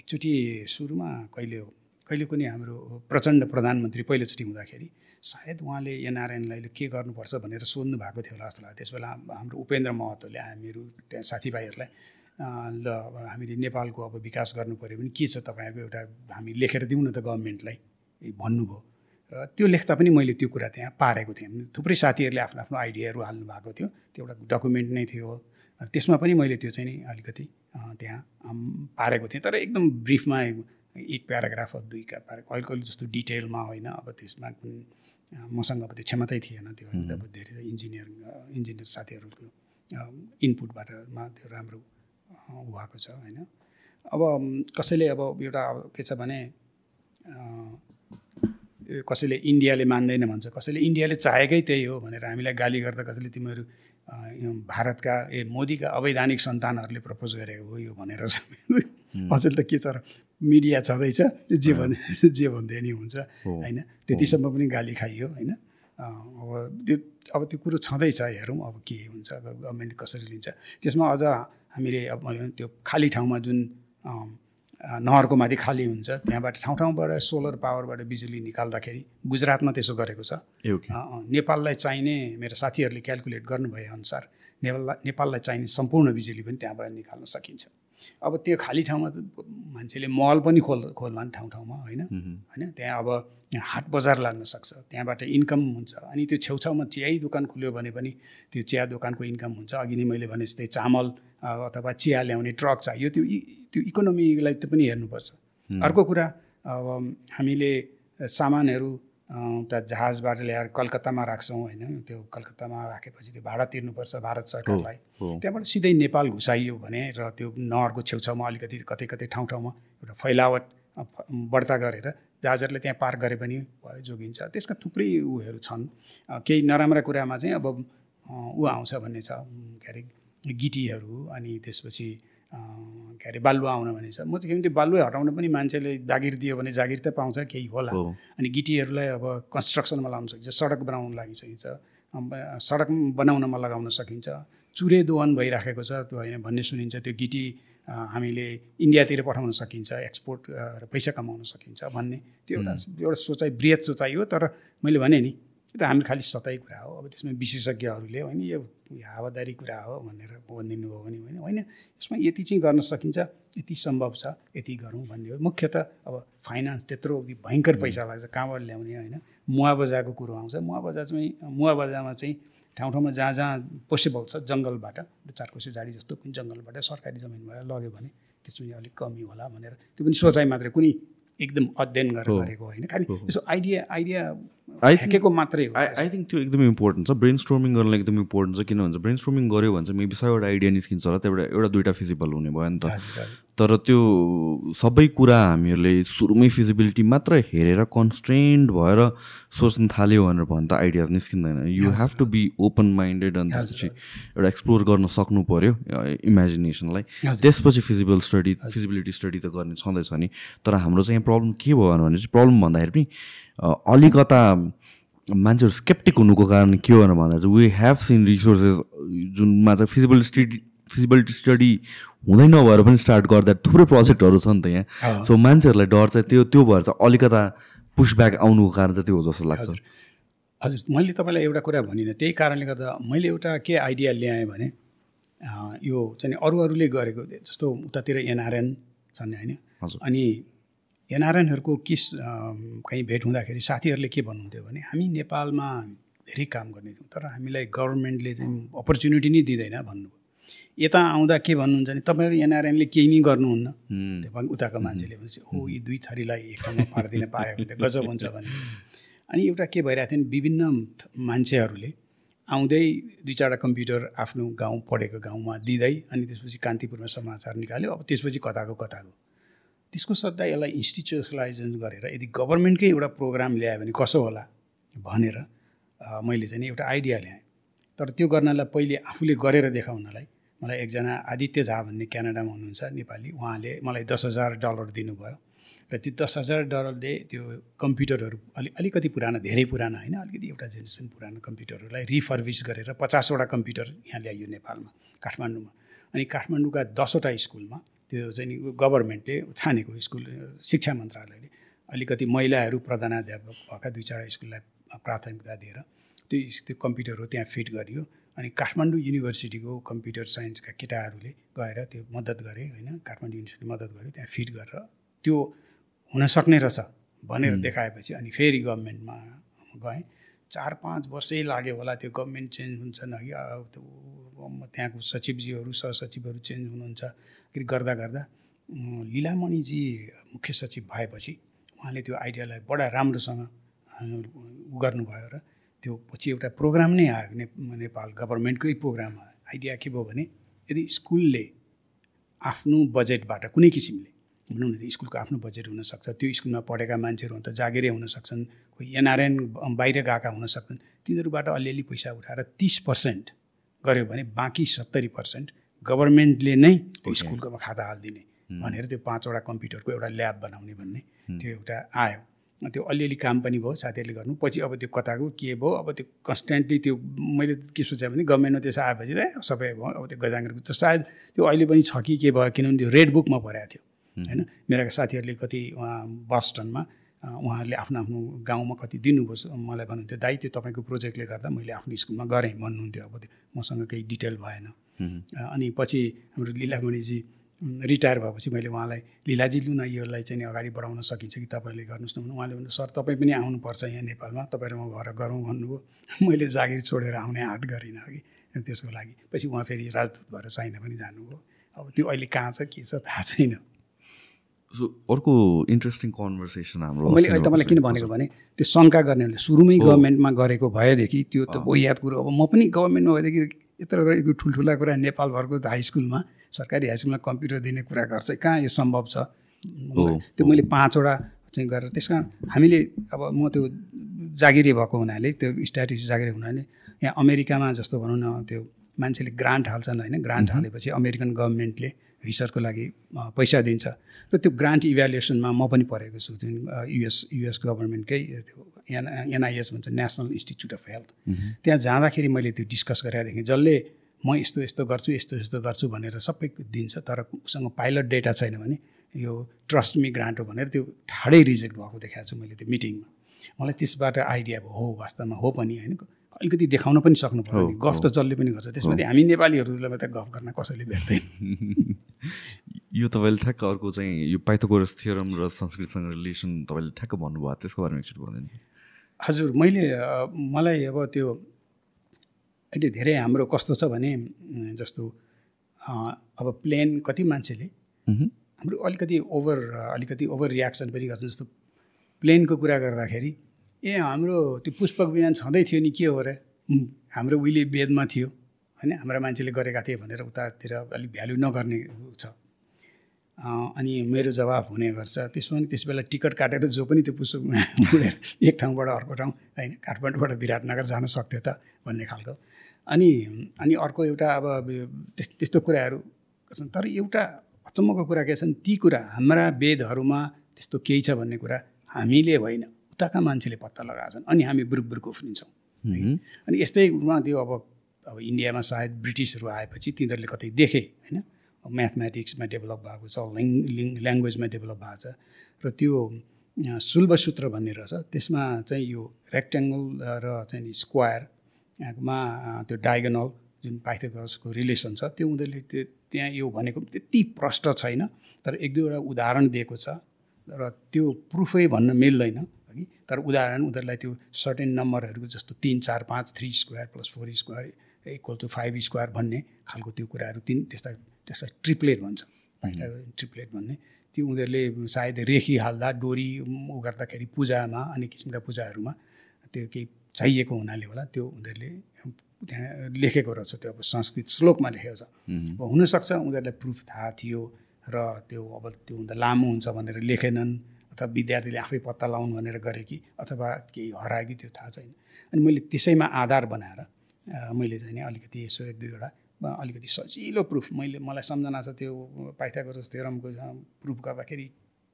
एकचोटि सुरुमा कहिले हो कहिले पनि हाम्रो प्रचण्ड प्रधानमन्त्री पहिलोचोटि हुँदाखेरि सायद उहाँले एनआरएनलाई के गर्नुपर्छ भनेर सोध्नु भएको थियो होला जस्तो लाग्छ त्यस बेला हाम्रो उपेन्द्र महतोले हामीहरू त्यहाँ साथीभाइहरूलाई ल अब हामीले नेपालको अब विकास गर्नु पऱ्यो भने के छ तपाईँहरूको एउटा हामी लेखेर दिउँ न त गभर्मेन्टलाई? भन्नुभयो। र त्यो लेख्दा पनि मैले त्यो कुरा त्यहाँ पारेको थिएँ। थुप्रै साथीहरूले आफ्नो आफ्नो आइडियाहरू हाल्नु भएको थियो। त्यो एउटा डकुमेन्ट नै थियो। त्यसमा पनि मैले त्यो चाहिँ नि अलिकति त्यहाँ पारेको थिएँ। तर एकदम ब्रिफमा एक प्याराग्राफ अफ दुई प्यारा कहिले कहिले जस्तो डिटेलमा होइन। अब त्यसमा कुन मसँग अब त्यो क्षमतै थिएन त्यो अब धेरै इन्जिनियर इन्जिनियर साथीहरूको इनपुटबाट त्यो राम्रो भएको छ होइन? अब कसैले अब एउटा के छ भने कसैले इन्डियाले मान्दैन भन्छ कसैले इन्डियाले चाहेकै त्यही हो भनेर हामीलाई गाली गर्दा कसैले तिमीहरू भारतका ए मोदीका अवैधानिक सन्तानहरूले प्रपोज गरेको हो यो भनेर अचेल त के छ र मिडिया छँदैछ जे भने जे भन्दै नि हुन्छ होइन? त्यतिसम्म पनि गाली खाइयो होइन? अब त्यो अब त्यो कुरो छँदैछ हेरौँ अब के हुन्छ अब गभर्मेन्ट कसरी लिन्छ। त्यसमा अझ हामीले अब त्यो खाली ठाउँमा जुन नहरको माथि खाली हुन्छ त्यहाँबाट ठाउँ ठाउँबाट सोलर पावरबाट बिजुली निकाल्दाखेरि गुजरातमा त्यसो गरेको छ। नेपाललाई चाहिने मेरो साथीहरूले क्यालकुलेट गर्नुभए अनुसार नेपाललाई नेपाललाई चाहिने सम्पूर्ण बिजुली पनि त्यहाँबाट निकाल्न सकिन्छ। अब त्यो खाली ठाउँमा त मान्छेले मल पनि खोल खोल्लान् ठाउँ ठाउँमा होइन? होइन? त्यहाँ अब हाट बजार लाग्न सक्छ। त्यहाँबाट इन्कम हुन्छ। अनि त्यो छेउछाउमा चिया दोकान खुल्यो भने पनि त्यो चिया दोकानको इन्कम हुन्छ। अघि नै मैले भने जस्तै चामल अथवा चिया ल्याउने ट्रक चाहियो त्यो त्यो इकोनोमीलाई त पनि हेर्नुपर्छ। अर्को कुरा अब हामीले सामानहरू उता जहाजबाट ल्याएर कलकत्तामा राख्छौँ होइन। त्यो कलकत्तामा राखेपछि त्यो भाडा तिर्नुपर्छ भारत सरकारलाई। त्यहाँबाट सिधै नेपाल घुसाइयो भने र त्यो नहरको छेउछाउमा अलिकति कतै कतै ठाउँ ठाउँमा एउटा फैलावट बढ्ता गरेर जहाजहरूले त्यहाँ पार गरे पनि भयो जोगिन्छ। त्यसका थुप्रै उयोहरू छन्। केही नराम्रा कुरामा चाहिँ अब ऊ आउँछ भन्ने छ के अरे गिटीहरू अनि त्यसपछि के अरे बालुवा आउन भन्ने छ। म चाहिँ के भने त्यो बालुवा हटाउन पनि मान्छेले जागिर दियो भने जागिर त पाउँछ केही होला। अनि गिटीहरूलाई अब कन्स्ट्रक्सनमा लगाउन सकिन्छ सडक बनाउन लागि सकिन्छ। सडक बनाउनमा लगाउन सकिन्छ। चुरे दोहन भइराखेको छ त्यो होइन भन्ने सुनिन्छ। त्यो गिटी हामीले इन्डियातिर पठाउन सकिन्छ एक्सपोर्ट र पैसा कमाउन सकिन्छ भन्ने। त्यो एउटा एउटा सोचाइ बृहत सोचाइ हो। तर मैले भने नि त्यो त हामी खालि सतै कुरा हो। अब त्यसमा विशेषज्ञहरूले होइन यो हावादारी कुरा हो भनेर भनिदिनु भयो भने होइन। होइन यसमा यति चाहिँ गर्न सकिन्छ यति सम्भव छ यति गरौँ भन्ने हो। मुख्यत अब फाइनेन्स त्यत्रो भयङ्कर पैसा लाग्छ कहाँबाट ल्याउने होइन। मुवाबजाको कुरो आउँछ। मुवाबजा चाहिँ मुवाबजामा चाहिँ ठाउँ ठाउँमा जहाँ जहाँ पोसिबल छ जङ्गलबाट चारकोसे झाडी जस्तो पनि जङ्गलबाट सरकारी जमिनबाट लग्यो भने त्यसमा अलिक कमी होला भनेर त्यो पनि सोचाइ मात्रै कुनै एकदम अध्ययन गरेर गरेको होइन। खालि यसो आइडिया आइडिया Think- फ्याँकेको मात्रै हो आई आई थिङ्क त्यो एकदमै इम्पोर्टेन्ट छ। ब्रेन स्टोर्मिङ गर्नलाई एकदमै इम्पोर्टेन्ट छ। किन भन्छ ब्रेन स्टोर्मिङ गऱ्यो भने चाहिँ मेबी सयवटा आइडिया निस्किन्छ होला। त्यहाँबाट एउटा दुइटा फिजिबल हुने भयो नि त। तर त्यो सबै कुरा हामीहरूले सुरुमै फिजिबिलिटी मात्र हेरेर कन्स्ट्रेन्ड भएर सोच्न थाल्यो भनेर भने त आइडियाज निस्किँदैन। You have to be open minded अनि त्यसपछि एउटा एक्सप्लोर गर्न सक्नु पऱ्यो इमेजिनेसनलाई त्यसपछि फिजिबल स्टडी फिजिबिलिटी स्टडी त गर्ने छँदैछ नि। तर हाम्रो चाहिँ यहाँ प्रब्लम के भयो भने चाहिँ प्रब्लम भन्दाखेरि पनि अलिकता मान्छेहरू स्केप्टिक हुनुको कारण के हो भन्दा चाहिँ वी हेभ सिन रिसोर्सेस जुनमा चाहिँ फिजिबल स्टडी फिजिबिलिटी स्टडी हुँदै नभएर पनि स्टार्ट गर्दा थुप्रै प्रोजेक्टहरू छ नि त यहाँ। सो मान्छेहरूलाई डर चाहिँ त्यो त्यो भएर चाहिँ अलिकता पुसब्याक आउनुको कारण चाहिँ त्यो हो जस्तो लाग्छ। हजुर। मैले तपाईँलाई एउटा कुरा भनिनँ। त्यही कारणले गर्दा मैले एउटा के आइडिया ल्याएँ भने यो चाहिँ अरू अरूले गरेको जस्तो उतातिर एनआरएन छन् होइन। अनि एनआरएनहरूको किस कहीँ भेट हुँदाखेरि साथीहरूले के भन्नुहुन्थ्यो भने हामी नेपालमा धेरै काम गर्ने थियौँ तर हामीलाई गभर्मेन्टले चाहिँ अपर्च्युनिटी नै दिँदैन भन्नुभयो। यता आउँदा के भन्नुहुन्छ भने तपाईँहरू एनआरएनले केही नै गर्नुहुन्न। त्यो पनि उताको मान्छेले भनेपछि हो यी दुई थरीलाई एक ठाउँमा पारिदिन पायो भने त गजब हुन्छ भन्ने। अनि एउटा के भइरहेको थियो भने विभिन्न मान्छेहरूले आउँदै दुई चारवटा कम्प्युटर आफ्नो गाउँ पढेको गाउँमा दिँदै अनि त्यसपछि कान्तिपुरमा समाचार निकाल्यो। अब त्यसपछि कताको कताको। त्यसको सट्टा यसलाई इन्स्टिट्युसनलाइजेसन गरेर यदि गभर्मेन्टकै एउटा प्रोग्राम ल्यायो भने कसो होला भनेर मैले चाहिँ एउटा आइडिया ल्याएँ। तर त्यो गर्नलाई पहिले आफूले गरेर देखाउनलाई मलाई एकजना आदित्य झा भन्ने क्यानाडामा हुनुहुन्छ नेपाली उहाँले मलाई दस हजार डलर दिनुभयो। र त्यो दस हजार डलरले त्यो कम्प्युटरहरू अलि अलिकति पुरानो धेरै पुरानो होइन अलिकति एउटा जेनेरेसन पुरानो कम्प्युटरहरूलाई रिफर्भिस गरेर पचासवटा कम्प्युटर यहाँ ल्याइयो नेपालमा काठमाडौँमा। अनि काठमाडौँका दसवटा स्कुलमा त्यो चाहिँ नि गभर्मेन्टले छानेको स्कुल शिक्षा मन्त्रालयले। अलिकति महिलाहरू प्रधानाध्यापक भएका दुई चारवटा स्कुललाई प्राथमिकता दिएर त्यो त्यो कम्प्युटरहरू त्यहाँ फिट गरियो अनि काठमाडौँ युनिभर्सिटीको कम्प्युटर साइन्सका केटाहरूले गएर त्यो मद्दत गरे होइन? काठमाडौँ युनिभर्सिटी मद्दत गर्यो त्यहाँ फिट गरेर त्यो हुन सक्ने रहेछ भनेर देखाएपछि अनि फेरि गभर्मेन्टमा गएँ। चार पाँच वर्षै लाग्यो होला त्यो गभर्मेन्ट चेन्ज हुन्छ न कि त्यो त्यहाँको सचिवजीहरू सहसचिवहरू चेन्ज हुनुहुन्छ। गर्दा गर्दा लिलामणिजी मुख्य सचिव भएपछि उहाँले त्यो आइडियालाई बडा राम्रोसँग गर्नुभयो र त्यो पछि एउटा प्रोग्राम नै आयो ने नेपाल गभर्मेन्टकै प्रोग्राम आइडिया के भयो भने यदि स्कुलले आफ्नो बजेटबाट कुनै किसिमले भनौँ न स्कुलको आफ्नो बजेट हुनसक्छ त्यो स्कुलमा पढेका मान्छेहरू त जागिरै हुन सक्छन् कोही एनआरएन बाहिर गएका हुन सक्छन् तिनीहरूबाट अलिअलि पैसा उठाएर तिस पर्सेन्ट गऱ्यो भने बाँकी सत्तरी पर्सेन्ट गभर्मेन्टले नै त्यो स्कुलको खाता हालिदिने भनेर त्यो पाँचवटा कम्प्युटरको एउटा ल्याब बनाउने भन्ने त्यो एउटा आयो। त्यो अलिअलि काम पनि भयो साथीहरूले गर्नु। पछि अब त्यो कताको के भयो अब त्यो कन्सटेन्टली त्यो मैले के सोचेँ भने गभर्मेन्टमा त्यसो आएपछि त सबै भयो अब त्यो गजाङ्गरको त सायद त्यो अहिले पनि छ कि के भयो किनभने त्यो रेड बुकमा परेको थियो। होइन? मेरा साथीहरूले कति उहाँ बस्टनमा उहाँहरूले आफ्नो आफ्नो गाउँमा कति दिनुभयो मलाई भन्नुहुन्थ्यो दाइ त्यो तपाईँको प्रोजेक्टले गर्दा मैले आफ्नो स्कुलमा गरेँ। भन्नुहुन्थ्यो अब त्यो मसँग केही डिटेल भएन। अनि पछि हाम्रो लिलामणिजी रिटायर भएपछि मैले उहाँलाई लिलाजी लु न योलाई चाहिँ अगाडि बढाउन सकिन्छ कि तपाईँले गर्नुहोस् न? उहाँले भन्नु सर तपाईँ पनि आउनुपर्छ यहाँ नेपालमा तपाईँ र म भएर गरौँ भन्नुभयो। मैले जागिर छोडेर आउने आँट गरिनँ कि त्यसको लागि। पछि उहाँ फेरि राजदूत भएर चाइना पनि जानुभयो। अब त्यो अहिले कहाँ छ के छ थाहा छैन। सो अर्को इन्ट्रेस्टिङ कन्भर्सेसन हाम्रो मैले अहिले तपाईँलाई किन भनेको भने त्यो शङ्का गर्नेहरूले सुरुमै गभर्मेन्टमा गरेको भएदेखि त्यो त हो याद कुरो अब म पनि गभर्मेन्टमा भएदेखि यत्रो यत्रो ठुल्ठुला कुरा नेपालभरको हाई स्कुलमा सरकारी हाई स्कुलमा कम्प्युटर दिने कुरा गर्छ। कहाँ यो सम्भव छ? त्यो मैले पाँचवटा चाहिँ गरेर त्यस कारण हामीले अब म त्यो जागिरी भएको हुनाले त्यो स्ट्याटिस जागिरी हुनाले यहाँ अमेरिकामा जस्तो भनौँ न त्यो मान्छेले ग्रान्ट हाल्छन् होइन। ग्रान्ट हालेपछि अमेरिकन गभर्मेन्टले रिसर्चको लागि पैसा दिन्छ। र त्यो ग्रान्ट इभ्यालुएसनमा म पनि पढेको छु जुन युएस युएस गभर्मेन्टकै त्यो एन एनआइएस भन्छ नेसनल इन्स्टिच्युट अफ हेल्थ। त्यहाँ जाँदाखेरि मैले त्यो डिस्कस गरेर जसले म यस्तो यस्तो गर्छु यस्तो यस्तो गर्छु भनेर सबै दिन्छ तर उसँग पाइलट डेटा छैन भने यो ट्रस्ट मी ग्रान्ट हो भनेर त्यो ठाडै रिजेक्ट भएको देखाएको छु मैले त्यो मिटिङमा। मलाई त्यसबाट आइडिया भयो हो वास्तवमा हो पनि होइन अलिकति देखाउन पनि सक्नु पऱ्यो नि गफ त जसले पनि गर्छ त्यसमा हामी नेपालीहरूलाई मात्रै गफ गर्न कसैले भेट्दैन। यो तपाईँले ठ्याक्क अर्को चाहिँ यो पाइथोगोरस थियोरम र संस्कृतसँग रिलेसन तपाईँले ठ्याक्क भन्नुभयो त्यसको बारेमा एकचोटि भनिदिनु हजुर मैले मलाई अब त्यो अहिले धेरै हाम्रो कस्तो छ भने जस्तो अब प्लेन कति मान्छेले हाम्रो अलिकति ओभर अलिकति ओभर रियाक्सन पनि गर्छ। जस्तो प्लेनको कुरा गर्दाखेरि ए हाम्रो त्यो पुष्पक विमान छँदै थियो नि के हो र? हाम्रो उहिले वेदमा थियो। होइन? हाम्रा मान्छेले गरेका थिए भनेर उतातिर अलिक भ्यालु नगर्ने छ। अनि मेरो जवाब हुने गर्छ। त्यसमा पनि त्यस बेला टिकट काटेर जो पनि त्यो पुष्पक उडेर एक ठाउँबाट अर्को ठाउँ होइन? काठमाडौँबाट विराटनगर जान सक्थ्यो त भन्ने खालको। अनि अनि अर्को एउटा अब त्यस्तो कुराहरू गर्छन्। तर एउटा अचम्मको कुरा के छन् ती कुरा हाम्रा वेदहरूमा त्यस्तो केही छ भन्ने कुरा हामीले होइन। उताका मान्छेले पत्ता लगाएको छन् अनि हामी बुरुक बुरुक उफ्रिन्छौँ। अनि यस्तैमा त्यो अब अब इन्डियामा सायद ब्रिटिसहरू आएपछि तिनीहरूले कतै देखे होइन? म्याथमेटिक्समा डेभलप भएको छ लिङ लिङ ल्याङ्ग्वेजमा डेभलप भएको छ र त्यो शुल्बसूत्र भन्ने रहेछ। त्यसमा चाहिँ यो रेक्ट्याङ्गल र चाहिँ नि स्क्वायरमा त्यो डायगनल जुन पाइथोगसको रिलेसन छ त्यो उनीहरूले त्यो त्यहाँ यो भनेको त्यति प्रष्ट छैन तर एक दुईवटा उदाहरण दिएको छ र त्यो प्रुफै भन्न मिल्दैन कि तर उदाहरण उनीहरूलाई त्यो सर्टेन नम्बरहरूको जस्तो तिन चार पाँच three square plus four square equal to five square भन्ने खालको त्यो कुराहरू तिन त्यस्ता त्यसलाई ट्रिप्लेट भन्छ। ट्रिप्लेट भन्ने। त्यो उनीहरूले सायद रेखी हाल्दा डोरी उ गर्दाखेरि पूजामा अनि किसिमका पूजाहरूमा त्यो केही चाहिएको हुनाले होला त्यो उनीहरूले त्यहाँ लेखेको रहेछ त्यो अब संस्कृत श्लोकमा लेखेको छ। अब हुनसक्छ उनीहरूलाई प्रुफ थाहा थियो र त्यो अब त्यो हुँदा लामो हुन्छ भनेर लेखेनन् अथवा विद्यार्थीले आफै पत्ता लगाउनु भनेर गरे कि अथवा केही हरायो कि त्यो थाहा छैन। अनि मैले त्यसैमा आधार बनाएर मैले चाहिँ नि अलिकति यसो एक दुईवटा अलिकति सजिलो प्रुफ मैले मलाई सम्झना छ त्यो पाइथागोरस थ्योरमको प्रुफ गर्दाखेरि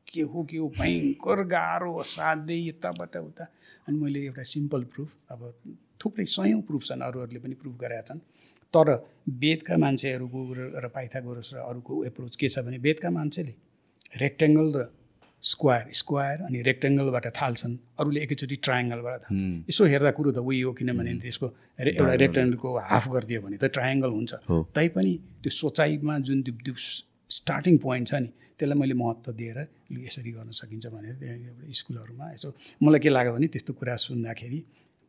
के हो के हो भयङ्कर गाह्रो साध्यै यताबाट उता। अनि मैले एउटा सिम्पल प्रुफ अब थुप्रै सयौँ प्रुफ छन् अरूहरूले पनि प्रुफ गरेका छन्। तर वेदका मान्छेहरूको र पाइथागोरस र अरूको एप्रोच के छ भने वेदका मान्छेले रेक्टेङ्गल र स्क्वायर स्क्वायर अनि रेक्टेङ्गलबाट थाल्छन्। अरूले एकैचोटि ट्रायङ्गलबाट थाल्छन् यसो हेर्दा कुरो त उही हो किनभने त्यसको एउटा रेक्टेङ्गलको हाफ गरिदियो भने त ट्रायङ्गल हुन्छ। तैपनि त्यो सोचाइमा जुन त्यो स्टार्टिङ पोइन्ट छ नि त्यसलाई मैले महत्त्व दिएर यसरी गर्न सकिन्छ भनेर एउटा स्कुलहरूमा यसो मलाई के लाग्यो भने त्यस्तो कुरा सुन्दाखेरि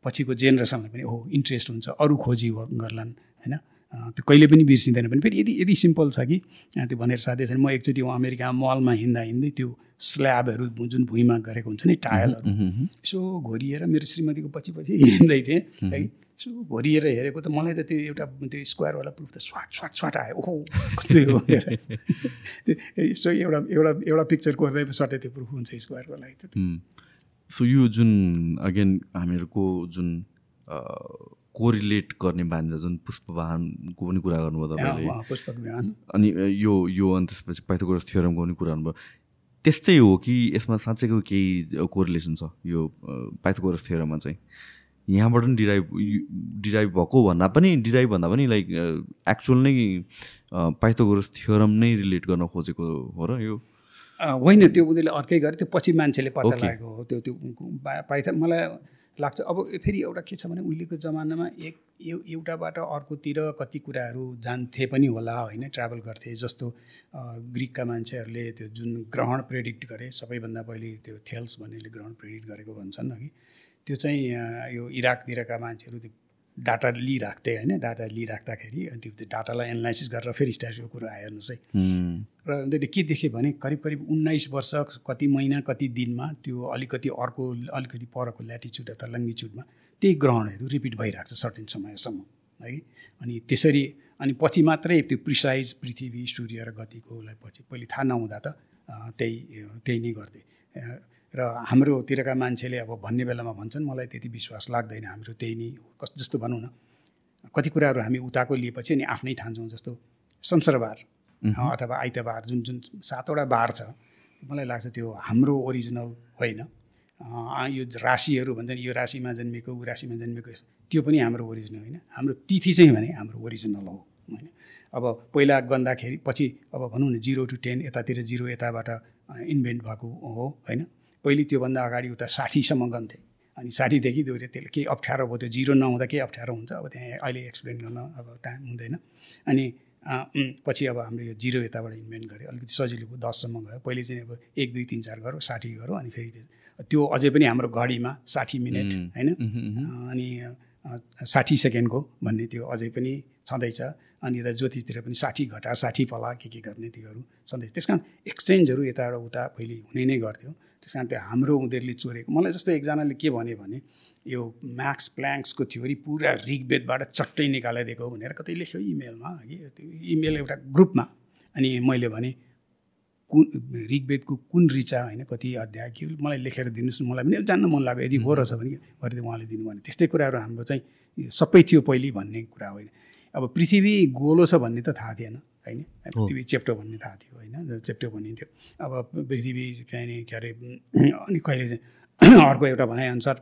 पछिको जेनेरेसनलाई पनि हो इन्ट्रेस्ट हुन्छ। अरू खोजी गर्लान् होइन? त्यो कहिले पनि बिर्सिँदैन पनि। फेरि यदि यदि सिम्पल छ कि त्यो भनेर साथै छैन म एकचोटि अमेरिका मलमा हिँड्दा हिँड्दै त्यो स्ल्याबहरू जुन भुइँमा गरेको हुन्छ नि टायलहरू यसो घोरिएर मेरो श्रीमतीको पछि पछि हिँड्दै थिएँ। है यसो भरिएर हेरेको त मलाई त त्यो एउटा त्यो स्क्वायरवाला प्रुफ त स्वाट स्वाट स्वाट आयो। ओहो कस्तो हो त्यो यसो एउटा एउटा एउटा पिक्चर कोर्दै स्वाटै त्यो प्रुफ हुन्छ स्क्वायरको लागि त सो यो जुन अगेन हामीहरूको जुन कोरिलेट गर्ने बान्छ जुन पुष्पवाहनको पनि कुरा गर्नुभयो तपाईँले। अनि यो यो अनि त्यसपछि पाइथागोरस थियोरमको पनि कुरा गर्नुभयो। त्यस्तै हो कि यसमा साँच्चैको केही कोरिलेसन छ यो पाइथागोरस थियोरममा चाहिँ। यहाँबाट पनि डिराइभ डिराइभ भएको भन्दा पनि डिराइभ भन्दा पनि लाइक एक्चुअल नै पाइथागोरस थियोरम नै रिलेट गर्न खोजेको हो र यो। होइन त्यो उनीहरूले अर्कै गरे त्यो पछि मान्छेले पत्ता लागेको हो त्यो त्यो पाइथा मलाई लाग्छ। अब फेरि एउटा के छ भने उहिलेको जमानामा एक एउटाबाट अर्कोतिर कति कुराहरू जान्थे पनि होला होइन? ट्राभल गर्थे जस्तो ग्रिकका मान्छेहरूले त्यो जुन ग्रहण प्रेडिक्ट गरे सबैभन्दा पहिले त्यो थेल्स भन्नेले ग्रहण प्रेडिक्ट गरेको भन्छन् अघि। त्यो चाहिँ यो इराकतिरका मान्छेहरू त्यो डाटा लिइराख्थे होइन डाटा लिइराख्दाखेरि अनि त्यो डाटालाई एनालाइसिस गरेर फेरि स्ट्यासको कुरो आयो हेर्नुहोस् है र उनीहरूले के देख्यो भने करिब करिब उन्नाइस वर्ष कति महिना कति दिनमा त्यो अलिकति अर्को अलिकति परको ल्याटिच्युड अथवा लङ्गिच्युडमा त्यही ग्रहणहरू रिपिट भइरहेको छ सर्टेन समयसम्म है। अनि त्यसरी अनि पछि मात्रै त्यो प्रिसाइज पृथ्वी सूर्य र गतिकोलाई पछि पहिले थाहा नहुँदा त त्यही त्यही नै गर्थे। र हाम्रोतिरका मान्छेले अब भन्ने बेलामा भन्छन् मलाई त्यति विश्वास लाग्दैन हाम्रो त्यही नै कस जस्तो भनौँ न कति कुराहरू हामी उताको लिएपछि अनि आफ्नै ठान्छौँ जस्तो संसारबार अथवा आइतबार जुन जुन सातवटा बार छ मलाई लाग्छ त्यो हाम्रो ओरिजिनल होइन। यो राशिहरू भन्छन् यो राशिमा जन्मेको ऊ राशिमा जन्मेको त्यो पनि हाम्रो ओरिजिनल होइन। हाम्रो तिथि चाहिँ भने हाम्रो ओरिजिनल हो होइन। अब पहिला गन्दाखेरि पछि अब भनौँ न जिरो टु टेन यतातिर जिरो यताबाट इन्भेन्ट भएको हो होइन। पहिले त्योभन्दा अगाडि उता साठीसम्म गन्थे। अनि साठीदेखि दोहोऱ्यो त्यसले केही अप्ठ्यारो भयो त्यो जिरो नहुँदा केही अप्ठ्यारो हुन्छ। अब त्यहाँ अहिले एक्सप्लेन गर्न अब टाइम हुँदैन। अनि पछि अब हाम्रो यो जिरो यताबाट इन्भेन्ट गऱ्यो। अलिकति सजिलो भयो दससम्म गयो। पहिले चाहिँ अब एक दुई तिन चार गरौँ साठी गरौँ अनि फेरि त्यो अझै पनि हाम्रो घडीमा साठी मिनट होइन? अनि साठी सेकेन्डको भन्ने त्यो अझै पनि छँदैछ। अनि यता ज्योतिषतिर पनि साठी घटा साठी पला के के गर्ने त्योहरू छँदैछ। त्यस कारण एक्सचेन्जहरू यताबाट उता पहिले हुने नै गर्थ्यो। त्यस कारण त्यो हाम्रो उनीहरूले चोरेको। मलाई जस्तो एकजनाले के भन्यो भने यो म्याक्स प्ल्याङ्क्सको थ्योरी पुरा ऋगवेदबाट चट्टै निकालिदिएको भनेर कतै लेख्यो इमेलमा कि त्यो इमेल एउटा ग्रुपमा। अनि मैले भने कुन ऋगवेदको कुन ऋचा होइन कति अध्याय के मलाई लेखेर दिनुहोस् न मलाई पनि जान्न मन लाग्यो। यदि हो रहेछ भने भरे उहाँले दिनु भने। त्यस्तै कुराहरू हाम्रो चाहिँ सबै थियो पहिले भन्ने कुरा होइन। अब पृथ्वी गोलो छ भन्ने त थाहा थिएन होइन? पृथ्वी चेप्टो भन्ने थाहा थियो होइन? चेप्टो भनिन्थ्यो। अब पृथ्वी चाहिँ के अरे अनि कहिले अर्को एउटा भनाइअनुसार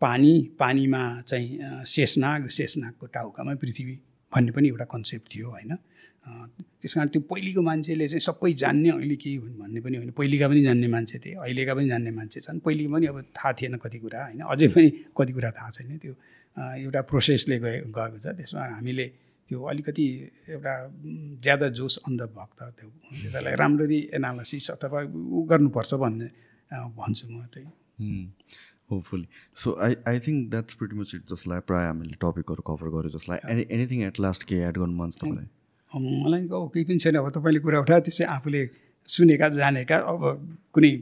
पानी पानीमा चाहिँ शेषनाग शेषनागको टाउकामा पृथ्वी भन्ने पनि एउटा कन्सेप्ट थियो होइन? त्यस कारण त्यो पहिलेको मान्छेले चाहिँ सबै जान्ने अहिले के हुन् भन्ने पनि होइन। पहिलेका पनि जान्ने मान्छे थिए अहिलेका पनि जान्ने मान्छे छन्। पहिलेको पनि अब थाहा थिएन कति कुरा होइन? अझै पनि कति कुरा थाहा छैन त्यो। एउटा प्रोसेसले गए गएको छ। त्यसमा हामीले त्यो अलिकति एउटा ज्यादा जोस अन्धभक्त त्यो त्यसलाई राम्ररी एनालासिस अथवा ऊ गर्नुपर्छ भन्ने भन्छु म चाहिँ। Hopefully so I I think that's pretty much it जसलाई प्रायः हामीले टपिकहरू कभर गऱ्यो जसलाई एनी एनिथिङ एट लास्ट के एड गर्नु मन छ तपाईँलाई? मलाई अब केही पनि छैन। अब तपाईँले कुरा उठा त्यसै आफूले सुनेका जानेका अब कुनै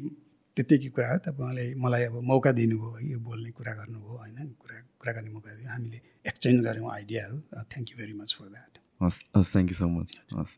त्यत्तिकै कुरा हो तपाईँले मलाई अब मौका दिनुभयो है यो बोल्ने कुरा गर्नुभयो होइन? कुरा कुरा गर्ने मौका दियो। हामीले एक्सचेन्ज गऱ्यौँ आइडियाहरू। Thank you very much for that हस् हस् थ्याङ्क यू सो मच हस्